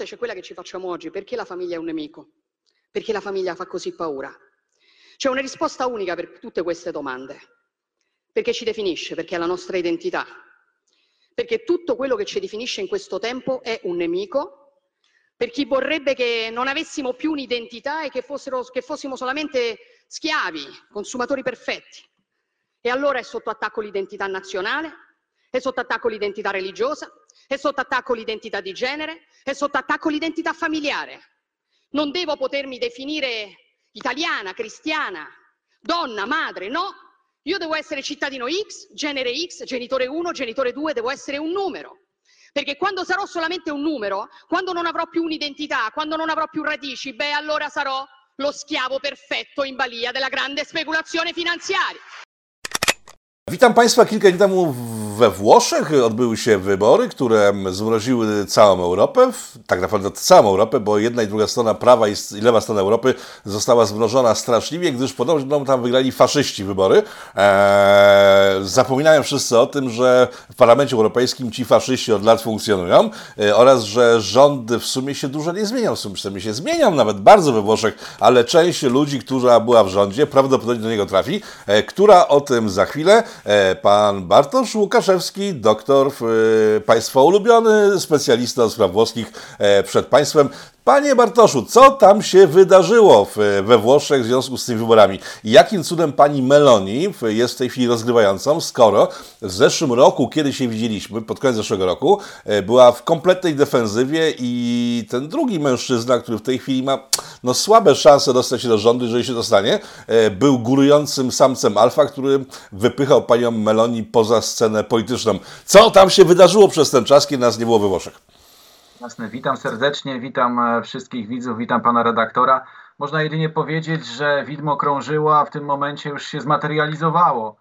fronte c'è quella che ci facciamo oggi, perché la famiglia è un nemico? Perché la famiglia fa così paura? C'è una risposta unica per tutte queste domande, perché ci definisce, perché è la nostra identità, perché tutto quello che ci definisce in questo tempo è un nemico per chi vorrebbe che non avessimo più un'identità e che, fossero, che fossimo solamente schiavi, consumatori perfetti. E allora è sotto attacco l'identità nazionale, è sotto attacco l'identità religiosa, è sotto attacco l'identità di genere, è sotto attacco l'identità familiare. Non devo potermi definire italiana, cristiana, donna, madre, no. Io devo essere cittadino X, genere X, genitore 1, genitore 2, devo essere un numero. Perché quando sarò solamente un numero, quando non avrò più un'identità, quando non avrò più radici, beh, allora sarò lo schiavo perfetto in balia della grande speculazione finanziaria. Witam Państwa. Kilka dni temu we Włoszech odbyły się wybory, które zmroziły całą Europę, tak naprawdę całą Europę, bo jedna i druga strona, prawa i lewa strona Europy została zmrożona straszliwie, gdyż podobno tam wygrali faszyści wybory. Eee, zapominają wszyscy o tym, że w Parlamencie Europejskim ci faszyści od lat funkcjonują e, oraz, że rządy w sumie się dużo nie zmienią, w sumie się zmienią nawet bardzo we Włoszech, ale część ludzi, która była w rządzie, prawdopodobnie do niego trafi, e, która o tym za chwilę. E, pan Bartosz Łukaszewski, doktor, e, Państwa ulubiony, specjalista do spraw włoskich e, przed Państwem. Panie Bartoszu, co tam się wydarzyło we Włoszech w związku z tymi wyborami? Jakim cudem pani Meloni jest w tej chwili rozgrywającą, skoro w zeszłym roku, kiedy się widzieliśmy, pod koniec zeszłego roku, była w kompletnej defensywie i ten drugi mężczyzna, który w tej chwili ma no, słabe szanse dostać się do rządu, jeżeli się dostanie, był górującym samcem alfa, który wypychał panią Meloni poza scenę polityczną. Co tam się wydarzyło przez ten czas, kiedy nas nie było we Włoszech? Jasne, witam serdecznie, witam e, wszystkich widzów, witam pana redaktora. Można jedynie powiedzieć, że widmo krążyło, a w tym momencie już się zmaterializowało.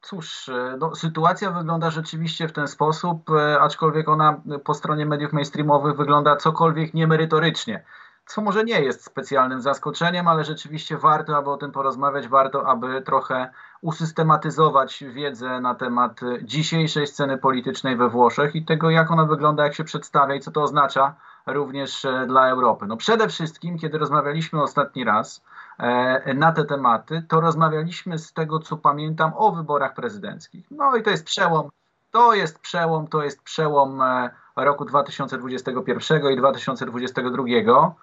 Cóż, e, no, sytuacja wygląda rzeczywiście w ten sposób, e, aczkolwiek ona po stronie mediów mainstreamowych wygląda cokolwiek niemerytorycznie co może nie jest specjalnym zaskoczeniem, ale rzeczywiście warto, aby o tym porozmawiać, warto, aby trochę usystematyzować wiedzę na temat dzisiejszej sceny politycznej we Włoszech i tego, jak ona wygląda, jak się przedstawia i co to oznacza również e, dla Europy. No przede wszystkim, kiedy rozmawialiśmy ostatni raz e, na te tematy, to rozmawialiśmy z tego, co pamiętam, o wyborach prezydenckich. No i to jest przełom, to jest przełom, to jest przełom e, roku 2021 i 2022 E,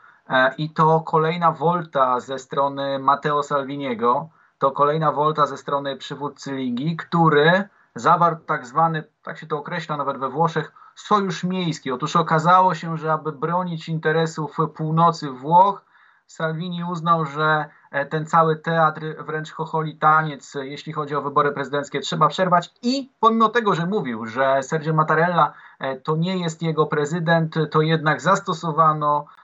I to kolejna wolta ze strony Matteo Salviniego, to kolejna wolta ze strony przywódcy ligi, który zawarł tak zwany, tak się to określa nawet we Włoszech, sojusz miejski. Otóż okazało się, że aby bronić interesów północy Włoch, Salvini uznał, że e, ten cały teatr, wręcz chocholi taniec, jeśli chodzi o wybory prezydenckie, trzeba przerwać. I pomimo tego, że mówił, że Sergio Mattarella e, to nie jest jego prezydent, to jednak zastosowano E,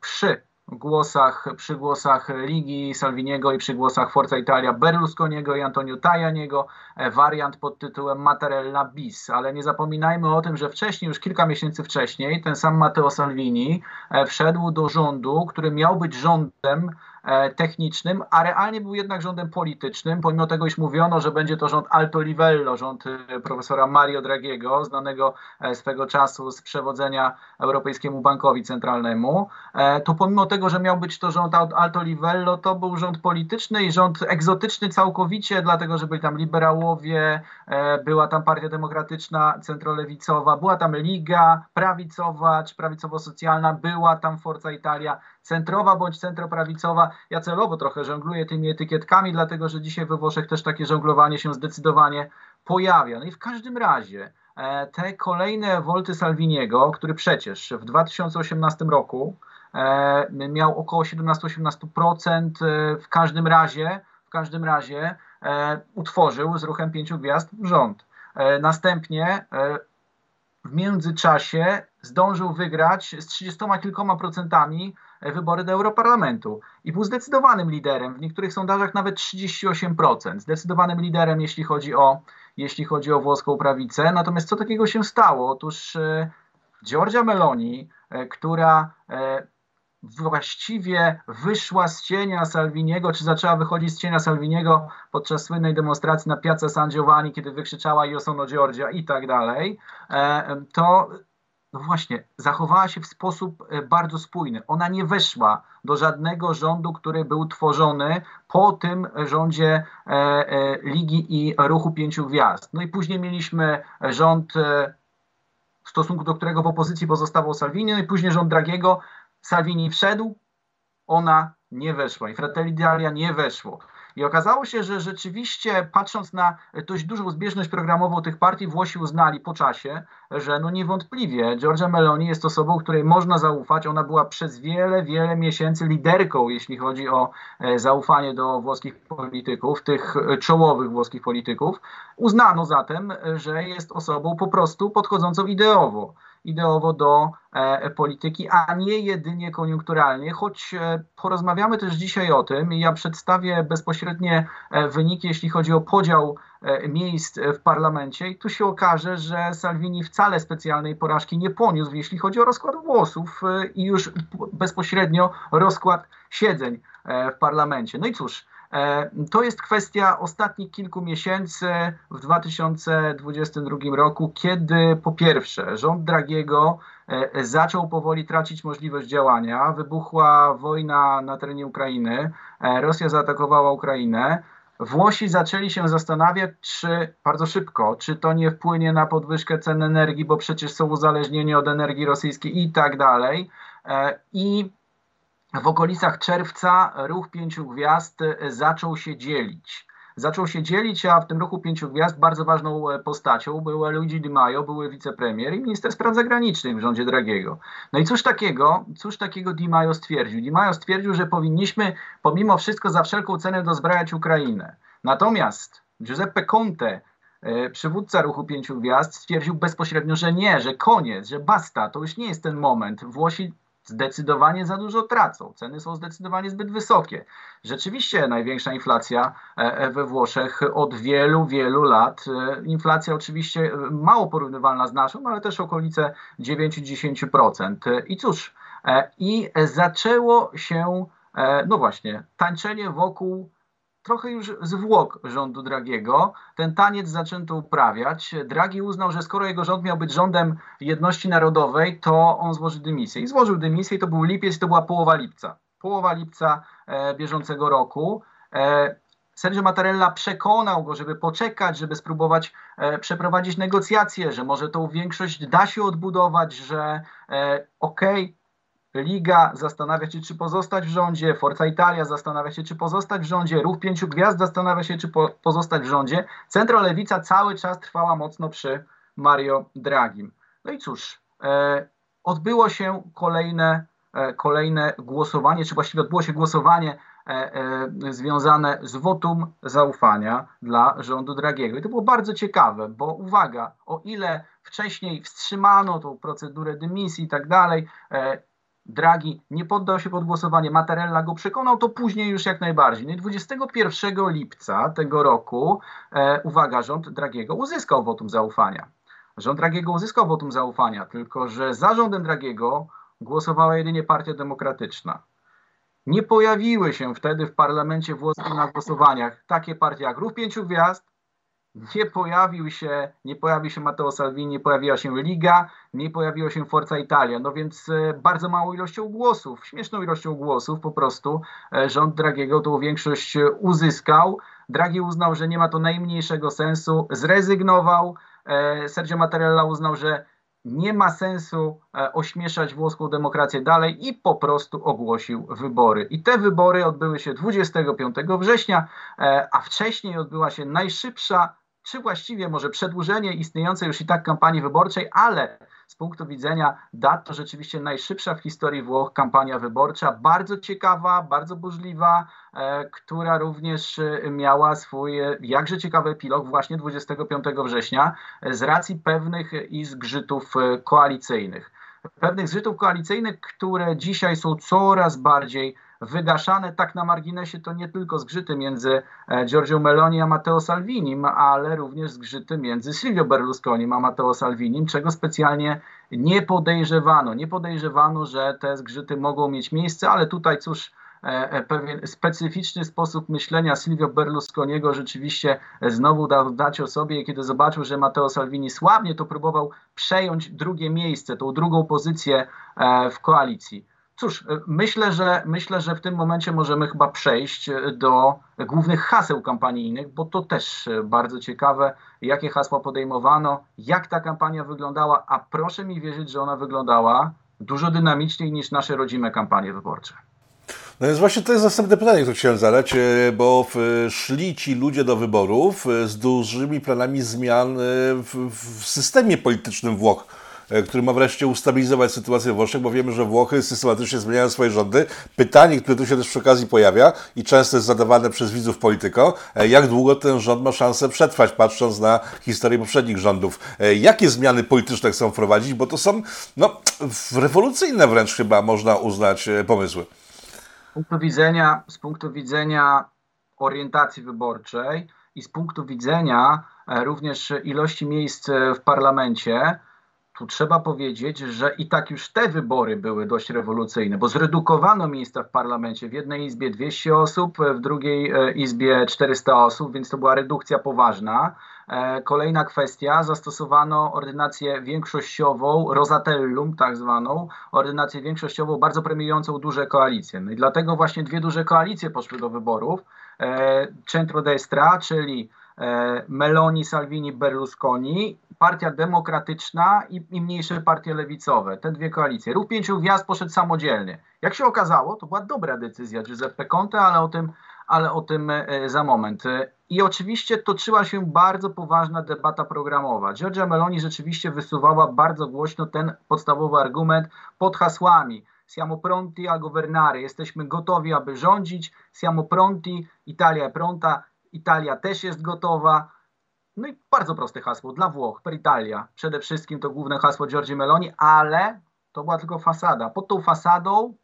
przy głosach, przy głosach Ligi Salviniego i przy głosach Forza Italia Berlusconiego i Antonio Tajaniego e, wariant pod tytułem Mattarella bis. Ale nie zapominajmy o tym, że wcześniej, już kilka miesięcy wcześniej, ten sam Matteo Salvini e, wszedł do rządu, który miał być rządem E, technicznym, a realnie był jednak rządem politycznym, pomimo tego, iż mówiono, że będzie to rząd alto livello, rząd e, profesora Mario Draghiego, znanego e, swego czasu z przewodzenia Europejskiemu Bankowi Centralnemu, to pomimo tego, że miał być to rząd alto livello, to był rząd polityczny i rząd egzotyczny całkowicie, dlatego że byli tam liberałowie, była tam Partia Demokratyczna centrolewicowa, była tam Liga prawicowa czy prawicowo-socjalna, była tam Forza Italia, centrowa bądź centroprawicowa. Ja celowo trochę żongluję tymi etykietkami, dlatego że dzisiaj we Włoszech też takie żonglowanie się zdecydowanie pojawia. No i w każdym razie e, te kolejne wolty Salviniego, który przecież w 2018 roku e, miał około 17-18% e, w każdym razie, w każdym razie utworzył z ruchem pięciu gwiazd rząd. Następnie w międzyczasie zdążył wygrać z 30 kilkoma procentami wybory do Europarlamentu i był zdecydowanym liderem, w niektórych sondażach nawet 38%, zdecydowanym liderem, jeśli chodzi o, jeśli chodzi o włoską prawicę. Natomiast co takiego się stało? Otóż e, Giorgia Meloni, e, która e, właściwie wyszła z cienia Salviniego, czy zaczęła wychodzić z cienia Salviniego podczas słynnej demonstracji na Piazza San Giovanni, kiedy wykrzyczała Io sono Giorgia i tak dalej, to no właśnie, zachowała się w sposób e, bardzo spójny. Ona nie weszła do żadnego rządu, który był tworzony po tym rządzie e, e, Ligi i Ruchu Pięciu Gwiazd. No i później mieliśmy rząd, w stosunku do którego w opozycji pozostawał Salvini, no i później rząd Dragiego. Salvini wszedł, ona nie weszła i Fratelli d'Italia nie weszło. I okazało się, że rzeczywiście patrząc na dość dużą zbieżność programową tych partii, Włosi uznali po czasie, że no niewątpliwie Giorgia Meloni jest osobą, której można zaufać. Ona była przez wiele, wiele miesięcy liderką, jeśli chodzi o e, zaufanie do włoskich polityków, tych czołowych włoskich polityków. Uznano zatem, że jest osobą po prostu podchodzącą ideowo ideowo do e, polityki, a nie jedynie koniunkturalnie, choć e, porozmawiamy też dzisiaj o tym i ja przedstawię bezpośrednie e, wyniki, jeśli chodzi o podział miejsc w parlamencie i tu się okaże, że Salvini wcale specjalnej porażki nie poniósł, jeśli chodzi o rozkład głosów i już bezpośrednio rozkład siedzeń w parlamencie. No i cóż, E, to jest kwestia ostatnich kilku miesięcy w 2022 roku, kiedy po pierwsze rząd Dragiego e, zaczął powoli tracić możliwość działania, wybuchła wojna na terenie Ukrainy, e, Rosja zaatakowała Ukrainę. Włosi zaczęli się zastanawiać, czy bardzo szybko, czy to nie wpłynie na podwyżkę cen energii, bo przecież są uzależnieni od energii rosyjskiej i tak dalej. I w okolicach czerwca ruch pięciu gwiazd e, zaczął się dzielić. Zaczął się dzielić, a w tym ruchu pięciu gwiazd bardzo ważną e, postacią był Luigi Di Maio, były wicepremier i minister spraw zagranicznych w rządzie Dragiego. No i cóż takiego, cóż takiego Di Maio stwierdził? Di Maio stwierdził, że powinniśmy pomimo wszystko za wszelką cenę dozbrajać Ukrainę. Natomiast Giuseppe Conte, e, przywódca ruchu pięciu gwiazd, stwierdził bezpośrednio, że nie, że koniec, że basta, to już nie jest ten moment. Włosi zdecydowanie za dużo tracą. Ceny są zdecydowanie zbyt wysokie. Rzeczywiście największa inflacja e, e, we Włoszech od wielu, wielu lat. E, inflacja oczywiście mało porównywalna z naszą, ale też okolice 9-10%. I cóż, i zaczęło się, no właśnie, tańczenie wokół trochę już zwłok rządu Dragiego. Ten taniec zaczęto uprawiać. Draghi uznał, że skoro jego rząd miał być rządem jedności narodowej, to on złoży dymisję. I złożył dymisję i to był lipiec to była połowa lipca. Połowa lipca e, bieżącego roku. E, Sergio Mattarella przekonał go, żeby poczekać, żeby spróbować e, przeprowadzić negocjacje, że może tą większość da się odbudować, że e, okej, okay, Liga zastanawia się, czy pozostać w rządzie, Forza Italia zastanawia się, czy pozostać w rządzie, Ruch Pięciu Gwiazd zastanawia się, czy po, pozostać w rządzie. Centrolewica cały czas trwała mocno przy Mario Dragim. No i cóż, e, odbyło się kolejne, e, kolejne głosowanie, czy właściwie odbyło się głosowanie e, e związane z wotum zaufania dla rządu Dragiego. I to było bardzo ciekawe, bo uwaga, o ile wcześniej wstrzymano tą procedurę dymisji i tak dalej, e, Draghi nie poddał się pod głosowanie, Mattarella go przekonał, to później już jak najbardziej. No i 21 lipca tego roku, e, uwaga, rząd Dragiego uzyskał wotum zaufania. Rząd Dragiego uzyskał wotum zaufania, tylko że za rządem Dragiego głosowała jedynie Partia Demokratyczna. Nie pojawiły się wtedy w parlamencie włoskim na głosowaniach takie partie jak Ruch Pięciu Gwiazd, nie pojawił się, nie pojawił się Matteo Salvini, nie pojawiła się Liga, nie pojawiła się Forza Italia. No więc e, bardzo małą ilością głosów, śmieszną ilością głosów po prostu e, rząd Dragiego tą większość uzyskał. Draghi uznał, że nie ma to najmniejszego sensu, zrezygnował. E, Sergio Mattarella uznał, że nie ma sensu ośmieszać włoską demokrację dalej i po prostu ogłosił wybory. I te wybory odbyły się 25 września, a wcześniej odbyła się najszybsza czy właściwie może przedłużenie istniejącej już i tak kampanii wyborczej, ale z punktu widzenia dat to rzeczywiście najszybsza w historii Włoch kampania wyborcza, bardzo ciekawa, bardzo burzliwa, e, która również e, miała swój e, jakże ciekawy epilog właśnie 25 września e, z racji pewnych i zgrzytów koalicyjnych. Pewnych zgrzytów koalicyjnych, które dzisiaj są coraz bardziej wygaszane tak na marginesie to nie tylko zgrzyty między e, Giorgio Meloni a Matteo Salvinim, ale również zgrzyty między Silvio Berlusconim a Matteo Salvinim, czego specjalnie nie podejrzewano. Nie podejrzewano, że te zgrzyty mogą mieć miejsce, ale tutaj cóż, pewien specyficzny sposób myślenia Silvio Berlusconiego rzeczywiście znowu dał dać o sobie, kiedy zobaczył, że Matteo Salvini słabnie, to próbował przejąć drugie miejsce, tą drugą pozycję w koalicji. Cóż, myślę że, myślę, że w tym momencie możemy chyba przejść do głównych haseł kampanijnych, bo to też bardzo ciekawe, jakie hasła podejmowano, jak ta kampania wyglądała, a proszę mi wierzyć, że ona wyglądała dużo dynamiczniej niż nasze rodzime kampanie wyborcze. No więc właśnie to jest następne pytanie, które chciałem zadać, e, bo szli ci ludzie do wyborów e, z dużymi planami zmian e, w, w systemie politycznym Włoch E, który ma wreszcie ustabilizować sytuację w Włoszech, bo wiemy, że Włochy systematycznie zmieniają swoje rządy. Pytanie, które tu się też przy okazji pojawia i często jest zadawane przez widzów polityką, e, jak długo ten rząd ma szansę przetrwać, patrząc na historię poprzednich rządów. E, jakie zmiany polityczne chcą wprowadzić, bo to są no, rewolucyjne wręcz chyba można uznać pomysły. Z punktu widzenia, z punktu widzenia orientacji wyborczej i z punktu widzenia również ilości miejsc w parlamencie, tu trzeba powiedzieć, że i tak już te wybory były dość rewolucyjne, bo zredukowano miejsca w parlamencie. W jednej izbie 200 osób, w drugiej e, izbie 400 osób, więc to była redukcja poważna. E, kolejna kwestia, zastosowano ordynację większościową, Rosatellum tak zwaną, ordynację większościową bardzo premiującą duże koalicje. No i dlatego właśnie dwie duże koalicje poszły do wyborów. E, Centrodestra, czyli Meloni, Salvini, Berlusconi Partia Demokratyczna i, i mniejsze partie lewicowe, te dwie koalicje. Ruch Pięciu Gwiazd poszedł samodzielnie. Jak się okazało, to była dobra decyzja Giuseppe Conte, ale o tym, ale o tym e, za moment. I oczywiście toczyła się bardzo poważna debata programowa. Giorgia Meloni rzeczywiście wysuwała bardzo głośno ten podstawowy argument pod hasłami. Siamo pronti a governare, jesteśmy gotowi, aby rządzić. Siamo pronti, Italia pronta, Italia też jest gotowa. No i bardzo proste hasło dla Włoch, per Italia. Przede wszystkim to główne hasło Giorgi Meloni, ale to była tylko fasada. Pod tą fasadą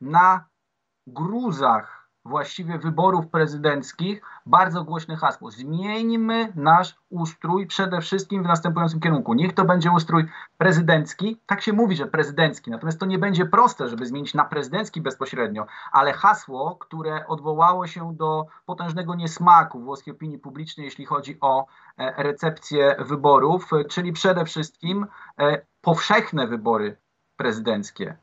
na gruzach właściwie wyborów prezydenckich bardzo głośne hasło. Zmieńmy nasz ustrój przede wszystkim w następującym kierunku. Niech to będzie ustrój prezydencki. Tak się mówi, że prezydencki. Natomiast to nie będzie proste, żeby zmienić na prezydencki bezpośrednio. Ale hasło, które odwołało się do potężnego niesmaku włoskiej opinii publicznej, jeśli chodzi o e, recepcję wyborów, czyli przede wszystkim e, powszechne wybory prezydenckie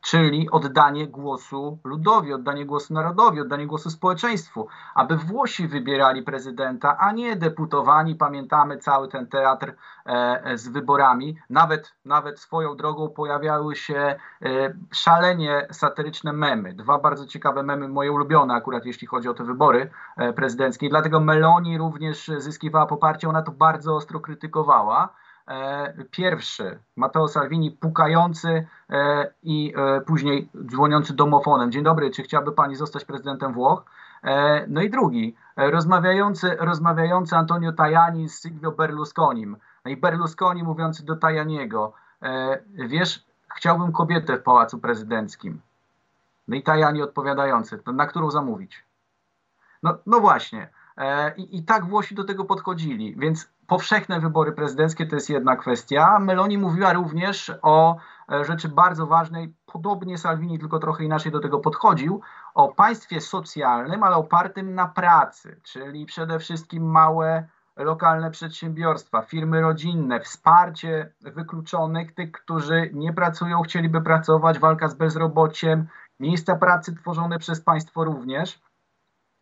czyli oddanie głosu ludowi, oddanie głosu narodowi, oddanie głosu społeczeństwu, aby Włosi wybierali prezydenta, a nie deputowani. Pamiętamy cały ten teatr e, z wyborami. Nawet, nawet swoją drogą pojawiały się e, szalenie satyryczne memy. Dwa bardzo ciekawe memy, moje ulubione akurat jeśli chodzi o te wybory e, prezydenckie. Dlatego Meloni również zyskiwała poparcie, ona to bardzo ostro krytykowała. E, pierwszy, Matteo Salvini pukający e, i e, później dzwoniący domofonem. Dzień dobry, czy chciałaby pani zostać prezydentem Włoch? No i drugi, rozmawiający, rozmawiający Antonio Tajani z Silvio Berlusconim. No i Berlusconi mówiący do Tajaniego, wiesz, chciałbym kobietę w pałacu prezydenckim. No i Tajani odpowiadający, na którą zamówić? No, no właśnie. I, I tak Włosi do tego podchodzili, więc powszechne wybory prezydenckie to jest jedna kwestia. Meloni mówiła również o e, rzeczy bardzo ważnej, podobnie Salvini, tylko trochę inaczej do tego podchodził, o państwie socjalnym, ale opartym na pracy, czyli przede wszystkim małe lokalne przedsiębiorstwa, firmy rodzinne, wsparcie wykluczonych, tych, którzy nie pracują, chcieliby pracować, walka z bezrobociem, miejsca pracy tworzone przez państwo również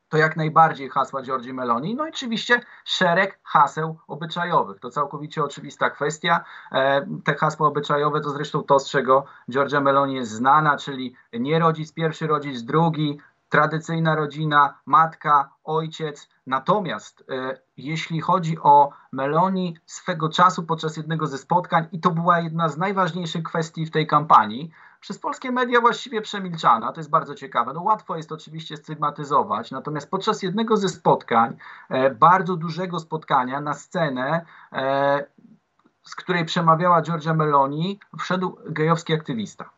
to jak najbardziej hasła Giorgi Meloni. No i oczywiście szereg haseł obyczajowych. To całkowicie oczywista kwestia. E, te hasła obyczajowe to zresztą to, z czego Giorgia Meloni jest znana, czyli nie rodzic pierwszy, rodzic drugi, tradycyjna rodzina, matka, ojciec. Natomiast e, jeśli chodzi o Meloni swego czasu podczas jednego ze spotkań, i to była jedna z najważniejszych kwestii w tej kampanii, przez polskie media właściwie przemilczana. To jest bardzo ciekawe. No łatwo jest oczywiście stygmatyzować, natomiast podczas jednego ze spotkań, e, bardzo dużego spotkania na scenę, e, z której przemawiała Giorgia Meloni, wszedł gejowski aktywista.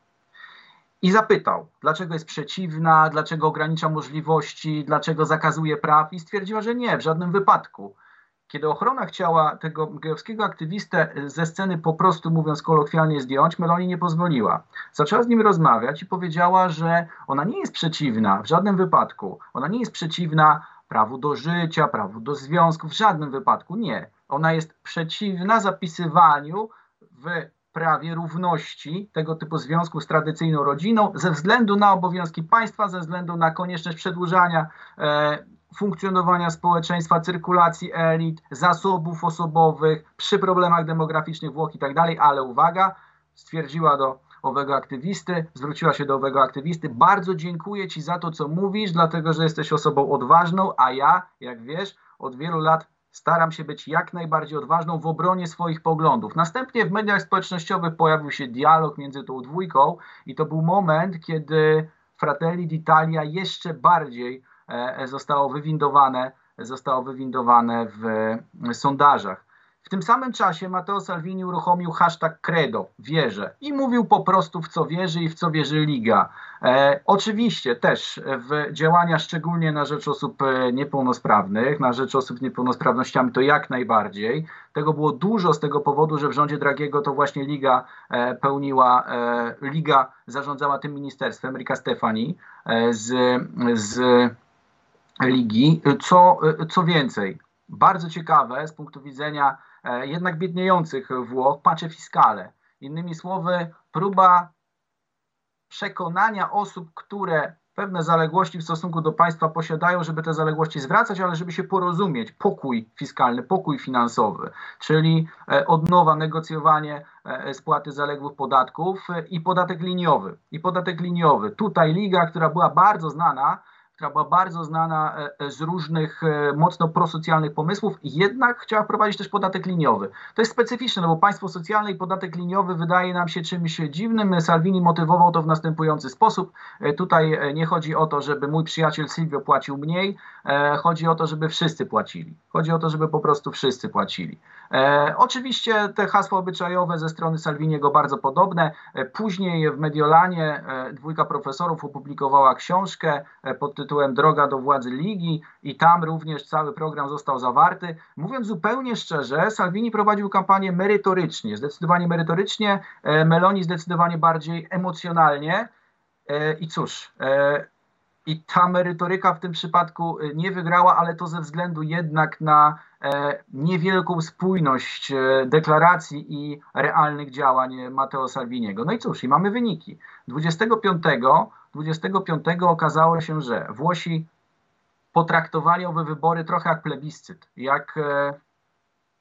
I zapytał, dlaczego jest przeciwna, dlaczego ogranicza możliwości, dlaczego zakazuje praw, i stwierdziła, że nie, w żadnym wypadku. Kiedy ochrona chciała tego gejowskiego aktywistę ze sceny po prostu mówiąc kolokwialnie zdjąć, Meloni nie pozwoliła. Zaczęła z nim rozmawiać i powiedziała, że ona nie jest przeciwna w żadnym wypadku. Ona nie jest przeciwna prawu do życia, prawu do związku, w żadnym wypadku nie. Ona jest przeciwna zapisywaniu w prawie równości tego typu związku z tradycyjną rodziną ze względu na obowiązki państwa, ze względu na konieczność przedłużania e, funkcjonowania społeczeństwa, cyrkulacji elit, zasobów osobowych, przy problemach demograficznych Włoch i tak dalej, ale uwaga, stwierdziła do owego aktywisty, zwróciła się do owego aktywisty, bardzo dziękuję Ci za to, co mówisz, dlatego, że jesteś osobą odważną, a ja, jak wiesz, od wielu lat staram się być jak najbardziej odważną w obronie swoich poglądów. Następnie w mediach społecznościowych pojawił się dialog między tą dwójką i to był moment, kiedy Fratelli d'Italia jeszcze bardziej zostało wywindowane, zostało wywindowane w sondażach. W tym samym czasie Matteo Salvini uruchomił hashtag Credo, wierzę, i mówił po prostu w co wierzy i w co wierzy Liga. E, oczywiście też w działania szczególnie na rzecz osób e, niepełnosprawnych, na rzecz osób z niepełnosprawnościami to jak najbardziej. Tego było dużo z tego powodu, że w rządzie Dragiego to właśnie Liga e, pełniła, e, Liga zarządzała tym ministerstwem, Rika Stefani e, z, z ligi. Co, co więcej, bardzo ciekawe z punktu widzenia e, jednak biedniejących Włoch, pacze fiskale. Innymi słowy, próba przekonania osób, które pewne zaległości w stosunku do państwa posiadają, żeby te zaległości zwracać, ale żeby się porozumieć. Pokój fiskalny, pokój finansowy, czyli e, od nowa negocjowanie e, spłaty zaległych podatków i podatek liniowy. I podatek liniowy. Tutaj liga, która była bardzo znana, która była bardzo znana e, e, z różnych e, mocno prosocjalnych pomysłów, jednak chciała wprowadzić też podatek liniowy. To jest specyficzne, no bo państwo socjalne i podatek liniowy wydaje nam się czymś dziwnym. Salvini motywował to w następujący sposób. Tutaj nie chodzi o to, żeby mój przyjaciel Silvio płacił mniej, chodzi o to, żeby wszyscy płacili. Chodzi o to, żeby po prostu wszyscy płacili. Oczywiście te hasła obyczajowe ze strony Salviniego bardzo podobne. Później w Mediolanie dwójka profesorów opublikowała książkę pod tytułem Droga do władzy Ligi i tam również cały program został zawarty. Mówiąc zupełnie szczerze, Salvini prowadził kampanię merytorycznie, zdecydowanie merytorycznie, e, Meloni zdecydowanie bardziej emocjonalnie. E, I cóż, i ta merytoryka w tym przypadku nie wygrała, ale to ze względu jednak na E, niewielką spójność e, deklaracji i realnych działań Matteo Salviniego. No i cóż, i mamy wyniki. 25, 25 okazało się, że Włosi potraktowali owe wybory trochę jak plebiscyt, jak e,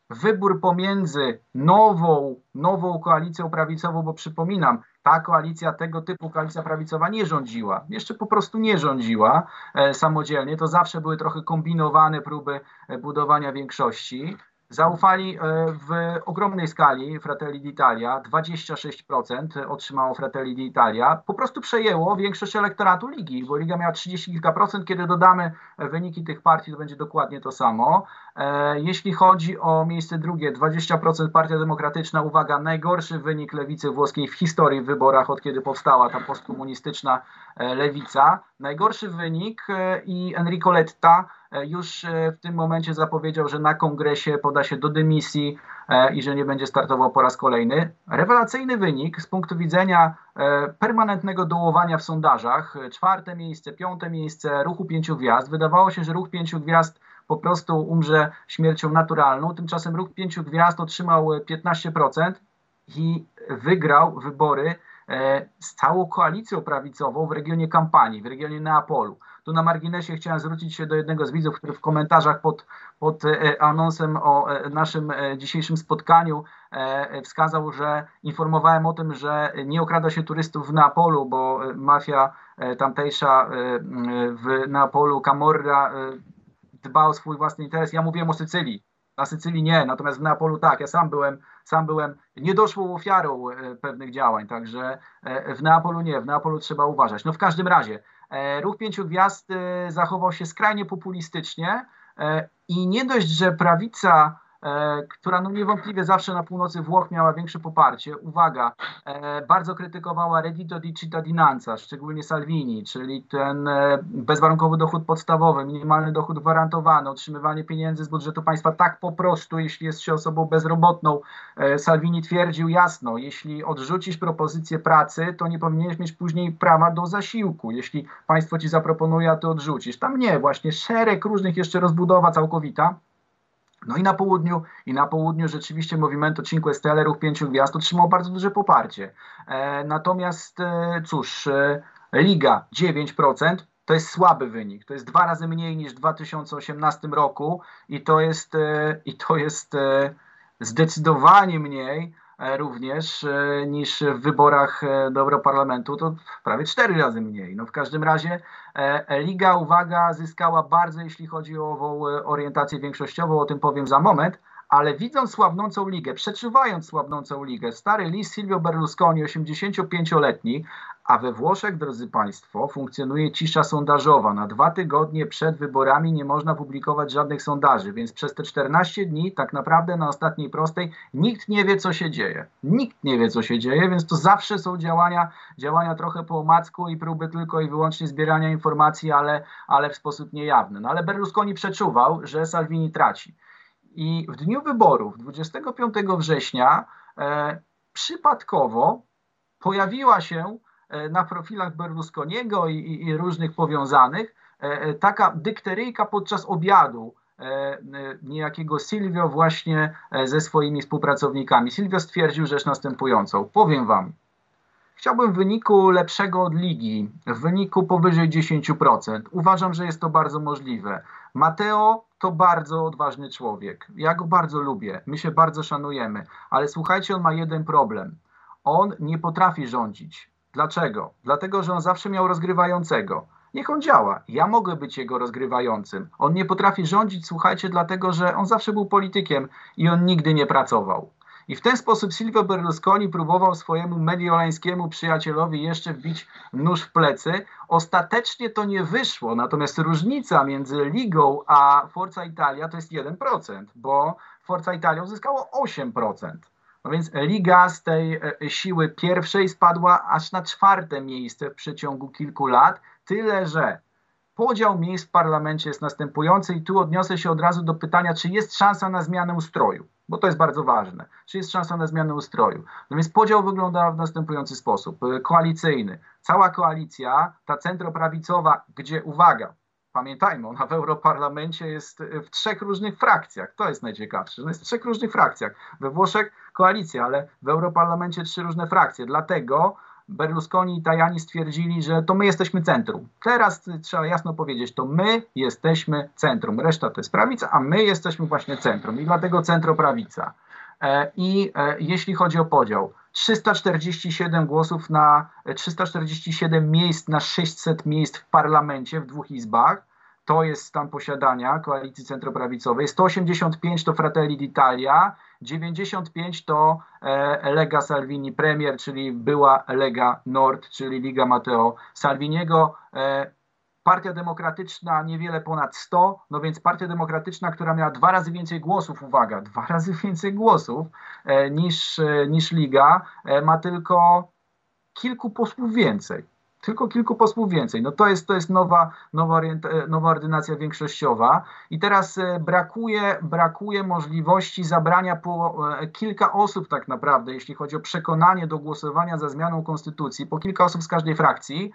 wybór pomiędzy nową, nową koalicją prawicową, bo przypominam, ta koalicja, tego typu koalicja prawicowa nie rządziła. Jeszcze po prostu nie rządziła e, samodzielnie. To zawsze były trochę kombinowane próby e, budowania większości. Zaufali e, w ogromnej skali Fratelli d'Italia, 26% otrzymało Fratelli d'Italia. Po prostu przejęło większość elektoratu ligi, bo liga miała 30 kilka procent. Kiedy dodamy wyniki tych partii, to będzie dokładnie to samo. E, jeśli chodzi o miejsce drugie, 20% Partia Demokratyczna, uwaga, najgorszy wynik lewicy włoskiej w historii w wyborach, od kiedy powstała ta postkomunistyczna e, lewica. Najgorszy wynik i Enrico Letta E, już e, w tym momencie zapowiedział, że na kongresie poda się do dymisji e, i że nie będzie startował po raz kolejny. Rewelacyjny wynik z punktu widzenia permanentnego dołowania w sondażach. Czwarte miejsce, piąte miejsce ruchu pięciu gwiazd. Wydawało się, że ruch pięciu gwiazd po prostu umrze śmiercią naturalną. Tymczasem ruch pięciu gwiazd otrzymał 15% i wygrał wybory z całą koalicją prawicową w regionie kampanii, w regionie Neapolu. Tu na marginesie chciałem zwrócić się do jednego z widzów, który w komentarzach pod, pod e, anonsem o e, naszym e, dzisiejszym spotkaniu wskazał, że informowałem o tym, że nie okrada się turystów w Neapolu, bo mafia tamtejsza w Neapolu, Camorra dba o swój własny interes. Ja mówiłem o Sycylii. Na Sycylii nie, natomiast w Neapolu tak. Ja sam byłem, sam byłem niedoszłą ofiarą pewnych działań, także w Neapolu nie, w Neapolu trzeba uważać. No w każdym razie, E, ruch Pięciu Gwiazd e, zachował się skrajnie populistycznie e, i nie dość, że prawica e, która no niewątpliwie zawsze na północy Włoch miała większe poparcie. Uwaga, e, bardzo krytykowała reddito di cittadinanza, szczególnie Salvini, czyli ten e, bezwarunkowy dochód podstawowy, minimalny dochód gwarantowany, otrzymywanie pieniędzy z budżetu państwa tak po prostu, jeśli jest się osobą bezrobotną. E, Salvini twierdził jasno, jeśli odrzucisz propozycję pracy, to nie powinieneś mieć później prawa do zasiłku. Jeśli państwo ci zaproponuje, a ty odrzucisz. Tam nie, właśnie szereg różnych jeszcze rozbudowa całkowita. No i na południu, i na południu rzeczywiście Movimento Cinque Stelle, ruch pięciu gwiazd, otrzymał bardzo duże poparcie. E, natomiast e, cóż, e, Liga 9%, to jest słaby wynik. To jest dwa razy mniej niż w 2018 roku i to jest, e, i to jest e, zdecydowanie mniej również e, niż w wyborach e, do Europarlamentu, to prawie cztery razy mniej. No w każdym razie Liga, uwaga, zyskała bardzo, jeśli chodzi o ową orientację większościową, o tym powiem za moment, ale widząc słabnącą ligę, przeczuwając słabnącą ligę, stary list Silvio Berlusconi, 85-letni, a we Włoszech, drodzy Państwo, funkcjonuje cisza sondażowa. Na dwa tygodnie przed wyborami nie można publikować żadnych sondaży, więc przez te 14 dni, tak naprawdę na ostatniej prostej, nikt nie wie, co się dzieje. Nikt nie wie, co się dzieje, więc to zawsze są działania, działania trochę po omacku i próby tylko i wyłącznie zbierania informacji, ale, ale w sposób niejawny. No ale Berlusconi przeczuwał, że Salvini traci. I w dniu wyborów, 25 września, e, przypadkowo pojawiła się na profilach Berlusconiego i, i, różnych powiązanych e, e taka dykteryjka podczas obiadu e, e, niejakiego Silvio właśnie ze swoimi współpracownikami. Silvio stwierdził rzecz następującą. Powiem wam, Chciałbym wyniku lepszego od ligi, w wyniku powyżej 10%. Uważam, że jest to bardzo możliwe. Mateo to bardzo odważny człowiek. Ja go bardzo lubię, my się bardzo szanujemy, ale słuchajcie, on ma jeden problem. On nie potrafi rządzić. Dlaczego? Dlatego, że on zawsze miał rozgrywającego. Niech on działa. Ja mogę być jego rozgrywającym. On nie potrafi rządzić, słuchajcie, dlatego, że on zawsze był politykiem i on nigdy nie pracował. I w ten sposób Silvio Berlusconi próbował swojemu mediolańskiemu przyjacielowi jeszcze wbić nóż w plecy. Ostatecznie to nie wyszło, natomiast różnica między Ligą a Forza Italia to jest 1%, bo Forza Italia uzyskało 8%. No więc Liga z tej e, siły pierwszej spadła aż na czwarte miejsce w przeciągu kilku lat, tyle że podział miejsc w parlamencie jest następujący i tu odniosę się od razu do pytania, czy jest szansa na zmianę ustroju bo to jest bardzo ważne. Czy jest szansa na zmianę ustroju? No więc podział wygląda w następujący sposób. E, koalicyjny. Cała koalicja, ta centroprawicowa, gdzie uwaga, pamiętajmy, ona w Europarlamencie jest e, w trzech różnych frakcjach. To jest najciekawsze. No jest w trzech różnych frakcjach. We Włoszech koalicja, ale w Europarlamencie trzy różne frakcje. Dlatego Berlusconi i Tajani stwierdzili, że to my jesteśmy centrum. Teraz trzeba jasno powiedzieć, to my jesteśmy centrum. Reszta to jest prawica, a my jesteśmy właśnie centrum i dlatego centroprawica. E, I e, jeśli chodzi o podział, 347 głosów na 347 miejsc na 600 miejsc w parlamencie w dwóch izbach. To jest stan posiadania koalicji centroprawicowej. 185 to Fratelli d'Italia, 95 to e, Lega Salvini Premier, czyli była Lega Nord, czyli Liga Matteo Salviniego. E, Partia Demokratyczna niewiele ponad 100, no więc Partia Demokratyczna, która miała dwa razy więcej głosów, uwaga, dwa razy więcej głosów e, niż, niż Liga, ma tylko kilku posłów więcej tylko kilku posłów więcej. No to jest, to jest nowa, nowa, nowa ordynacja większościowa i teraz e, brakuje, brakuje możliwości zabrania po e, kilka osób tak naprawdę, jeśli chodzi o przekonanie do głosowania za zmianą konstytucji, po kilka osób z każdej frakcji.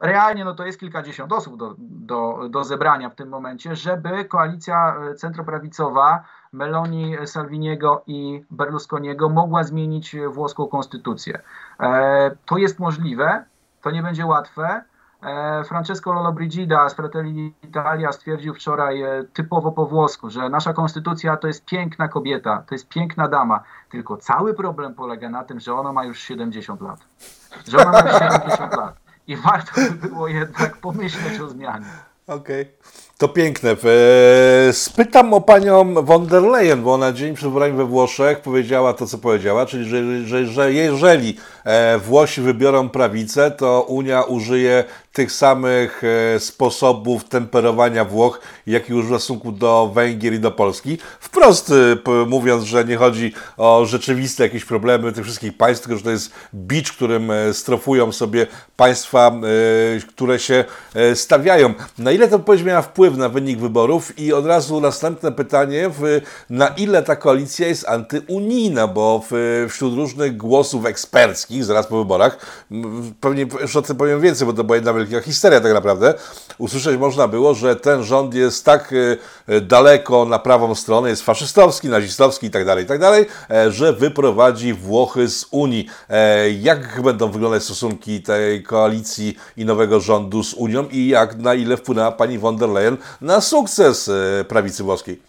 Realnie no to jest kilkadziesiąt osób do, do, do zebrania w tym momencie, żeby koalicja e, centroprawicowa Meloni, Salviniego i Berlusconiego mogła zmienić włoską konstytucję. E, to jest możliwe, to nie będzie łatwe. E, Francesco Lollobrigida z Fratelli Italia stwierdził wczoraj e, typowo po włosku, że nasza konstytucja to jest piękna kobieta, to jest piękna dama, tylko cały problem polega na tym, że ona ma już 70 lat. Że ona ma już 70 lat. I warto by było jednak pomyśleć o zmianie. Okej. Okay. To piękne. Spytam o panią von der Leyen, bo ona dzień przed wyborami we Włoszech powiedziała to, co powiedziała, czyli że, że, że jeżeli e, Włosi wybiorą prawicę, to Unia użyje tych samych e, sposobów temperowania Włoch, jak już w stosunku do Węgier i do Polski. Wprost e, mówiąc, że nie chodzi o rzeczywiste jakieś problemy tych wszystkich państw, tylko że to jest bicz, którym strofują sobie państwa, które się stawiają. Na ile to powiedzieć miała wpływ na wynik wyborów? I od razu następne pytanie, na ile ta koalicja jest antyunijna, bo wśród różnych głosów eksperckich, zaraz po wyborach, pewnie już o tym powiem więcej, bo to była jedna wielka histeria tak naprawdę, usłyszeć można było, że ten rząd jest tak e, daleko na prawą stronę, jest faszystowski, nazistowski itd., tak itd., tak e, że wyprowadzi Włochy z Unii. E, jak będą wyglądać stosunki tej koalicji i nowego rządu z Unią i jak, na ile wpłynęła pani von der Leyen na sukces prawicy włoskiej?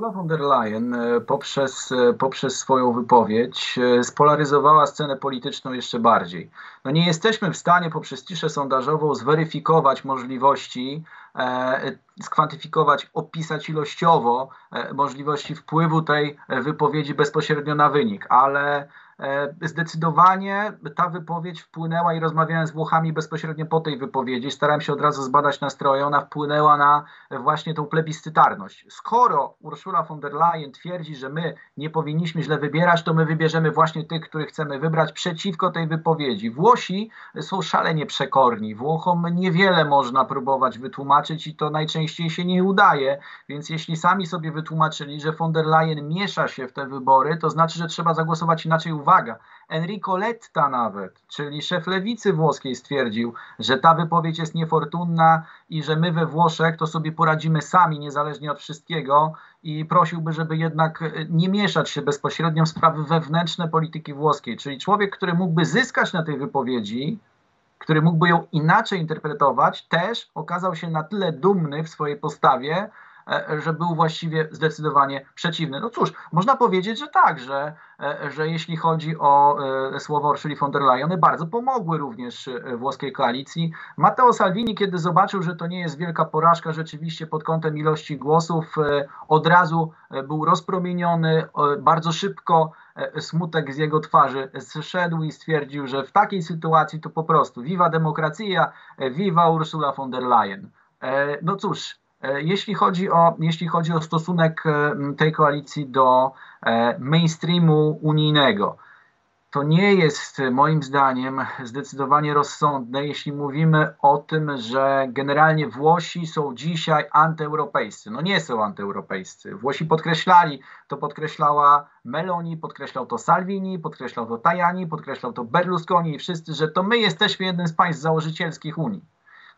Ursula von der Leyen e, poprzez, e, poprzez swoją wypowiedź e, spolaryzowała scenę polityczną jeszcze bardziej. No nie jesteśmy w stanie poprzez ciszę sondażową zweryfikować możliwości, e, skwantyfikować, opisać ilościowo e, możliwości wpływu tej wypowiedzi bezpośrednio na wynik, ale E, zdecydowanie ta wypowiedź wpłynęła i rozmawiałem z Włochami bezpośrednio po tej wypowiedzi. Starałem się od razu zbadać nastroje. Ona wpłynęła na właśnie tą plebiscytarność. Skoro Ursula von der Leyen twierdzi, że my nie powinniśmy źle wybierać, to my wybierzemy właśnie tych, których chcemy wybrać przeciwko tej wypowiedzi. Włosi są szalenie przekorni. Włochom niewiele można próbować wytłumaczyć i to najczęściej się nie udaje. Więc jeśli sami sobie wytłumaczyli, że von der Leyen miesza się w te wybory, to znaczy, że trzeba zagłosować inaczej. Uwaga uwaga, Enrico Letta nawet, czyli szef lewicy włoskiej stwierdził, że ta wypowiedź jest niefortunna i że my we Włoszech to sobie poradzimy sami, niezależnie od wszystkiego i prosiłby, żeby jednak e, nie mieszać się bezpośrednio w sprawy wewnętrzne polityki włoskiej. Czyli człowiek, który mógłby zyskać na tej wypowiedzi, który mógłby ją inaczej interpretować, też okazał się na tyle dumny w swojej postawie, że był właściwie zdecydowanie przeciwny. No cóż, można powiedzieć, że tak, że, e, że jeśli chodzi o e, słowa Ursuli von der Leyen, one bardzo pomogły również włoskiej koalicji. Matteo Salvini, kiedy zobaczył, że to nie jest wielka porażka rzeczywiście pod kątem ilości głosów, od razu był rozpromieniony, bardzo szybko smutek z jego twarzy zszedł i stwierdził, że w takiej sytuacji to po prostu viva demokracja, viva Ursula von der Leyen. No cóż, E, jeśli chodzi o, jeśli chodzi o stosunek e, tej koalicji do e, mainstreamu unijnego, to nie jest moim zdaniem zdecydowanie rozsądne, jeśli mówimy o tym, że generalnie Włosi są dzisiaj antyeuropejscy. No nie są antyeuropejscy. Włosi podkreślali, to podkreślała Meloni, podkreślał to Salvini, podkreślał to Tajani, podkreślał to Berlusconi i wszyscy, że to my jesteśmy jednym z państw założycielskich Unii.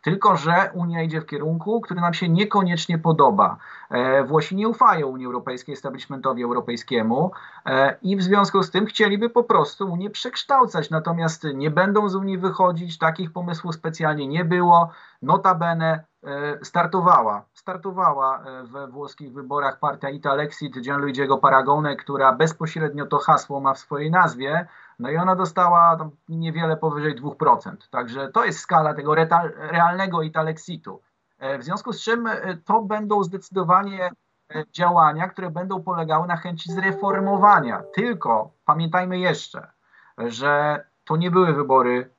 Tylko, że Unia idzie w kierunku, który nam się niekoniecznie podoba. E, Włosi nie ufają Unii Europejskiej, establishmentowi europejskiemu e, i w związku z tym chcieliby po prostu Unię przekształcać. Natomiast nie będą z Unii wychodzić, takich pomysłów specjalnie nie było. Notabene e, startowała, startowała we włoskich wyborach partia Italexit Gianluigiego Paragone, która bezpośrednio to hasło ma w swojej nazwie. No i ona dostała niewiele powyżej 2%. Także to jest skala tego realnego Italexitu. E, w związku z czym e, to będą zdecydowanie e, działania, które będą polegały na chęci zreformowania. Tylko pamiętajmy jeszcze, że to nie były wybory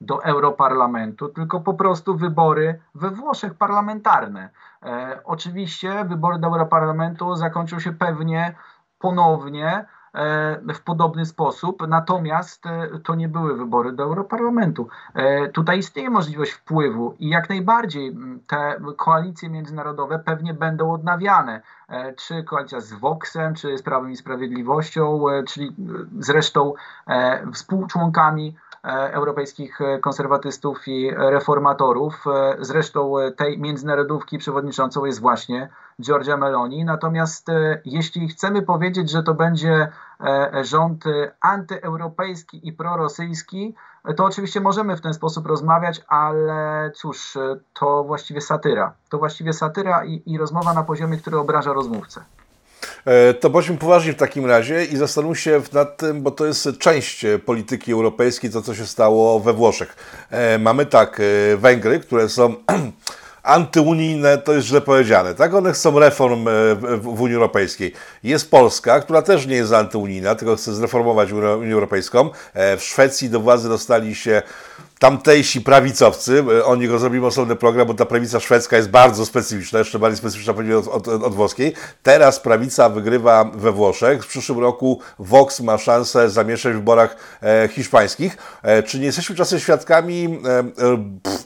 do Europarlamentu, tylko po prostu wybory we Włoszech parlamentarne. E, oczywiście wybory do Europarlamentu zakończą się pewnie ponownie E, w podobny sposób, natomiast e, to nie były wybory do Europarlamentu. E, tutaj istnieje możliwość wpływu i jak najbardziej te koalicje międzynarodowe pewnie będą odnawiane. Czy koalicja z Voxem, czy z Prawem i Sprawiedliwością, czyli zresztą współczłonkami europejskich konserwatystów i reformatorów. Zresztą tej międzynarodówki przewodniczącą jest właśnie Giorgia Meloni. Natomiast jeśli chcemy powiedzieć, że to będzie E, rząd antyeuropejski i prorosyjski, to oczywiście możemy w ten sposób rozmawiać, ale cóż, to właściwie satyra. To właściwie satyra i, i rozmowa na poziomie, który obraża rozmówcę. E, to bądźmy poważni w takim razie i zastanówmy się nad tym, bo to jest część polityki europejskiej, to co się stało we Włoszech. E, mamy tak, Węgry, które są antyunijne to jest źle powiedziane, tak? One chcą reform w Unii Europejskiej. Jest Polska, która też nie jest antyunijna, tylko chce zreformować Unię Europejską. W Szwecji do władzy dostali się tamtejsi prawicowcy, e, o nich zrobimy osobny program, bo ta prawica szwedzka jest bardzo specyficzna, jeszcze bardziej specyficzna od, od, od, włoskiej. Teraz prawica wygrywa we Włoszech. W przyszłym roku Vox ma szansę zamieszać w wyborach e, hiszpańskich. E, czy nie jesteśmy czasem świadkami e,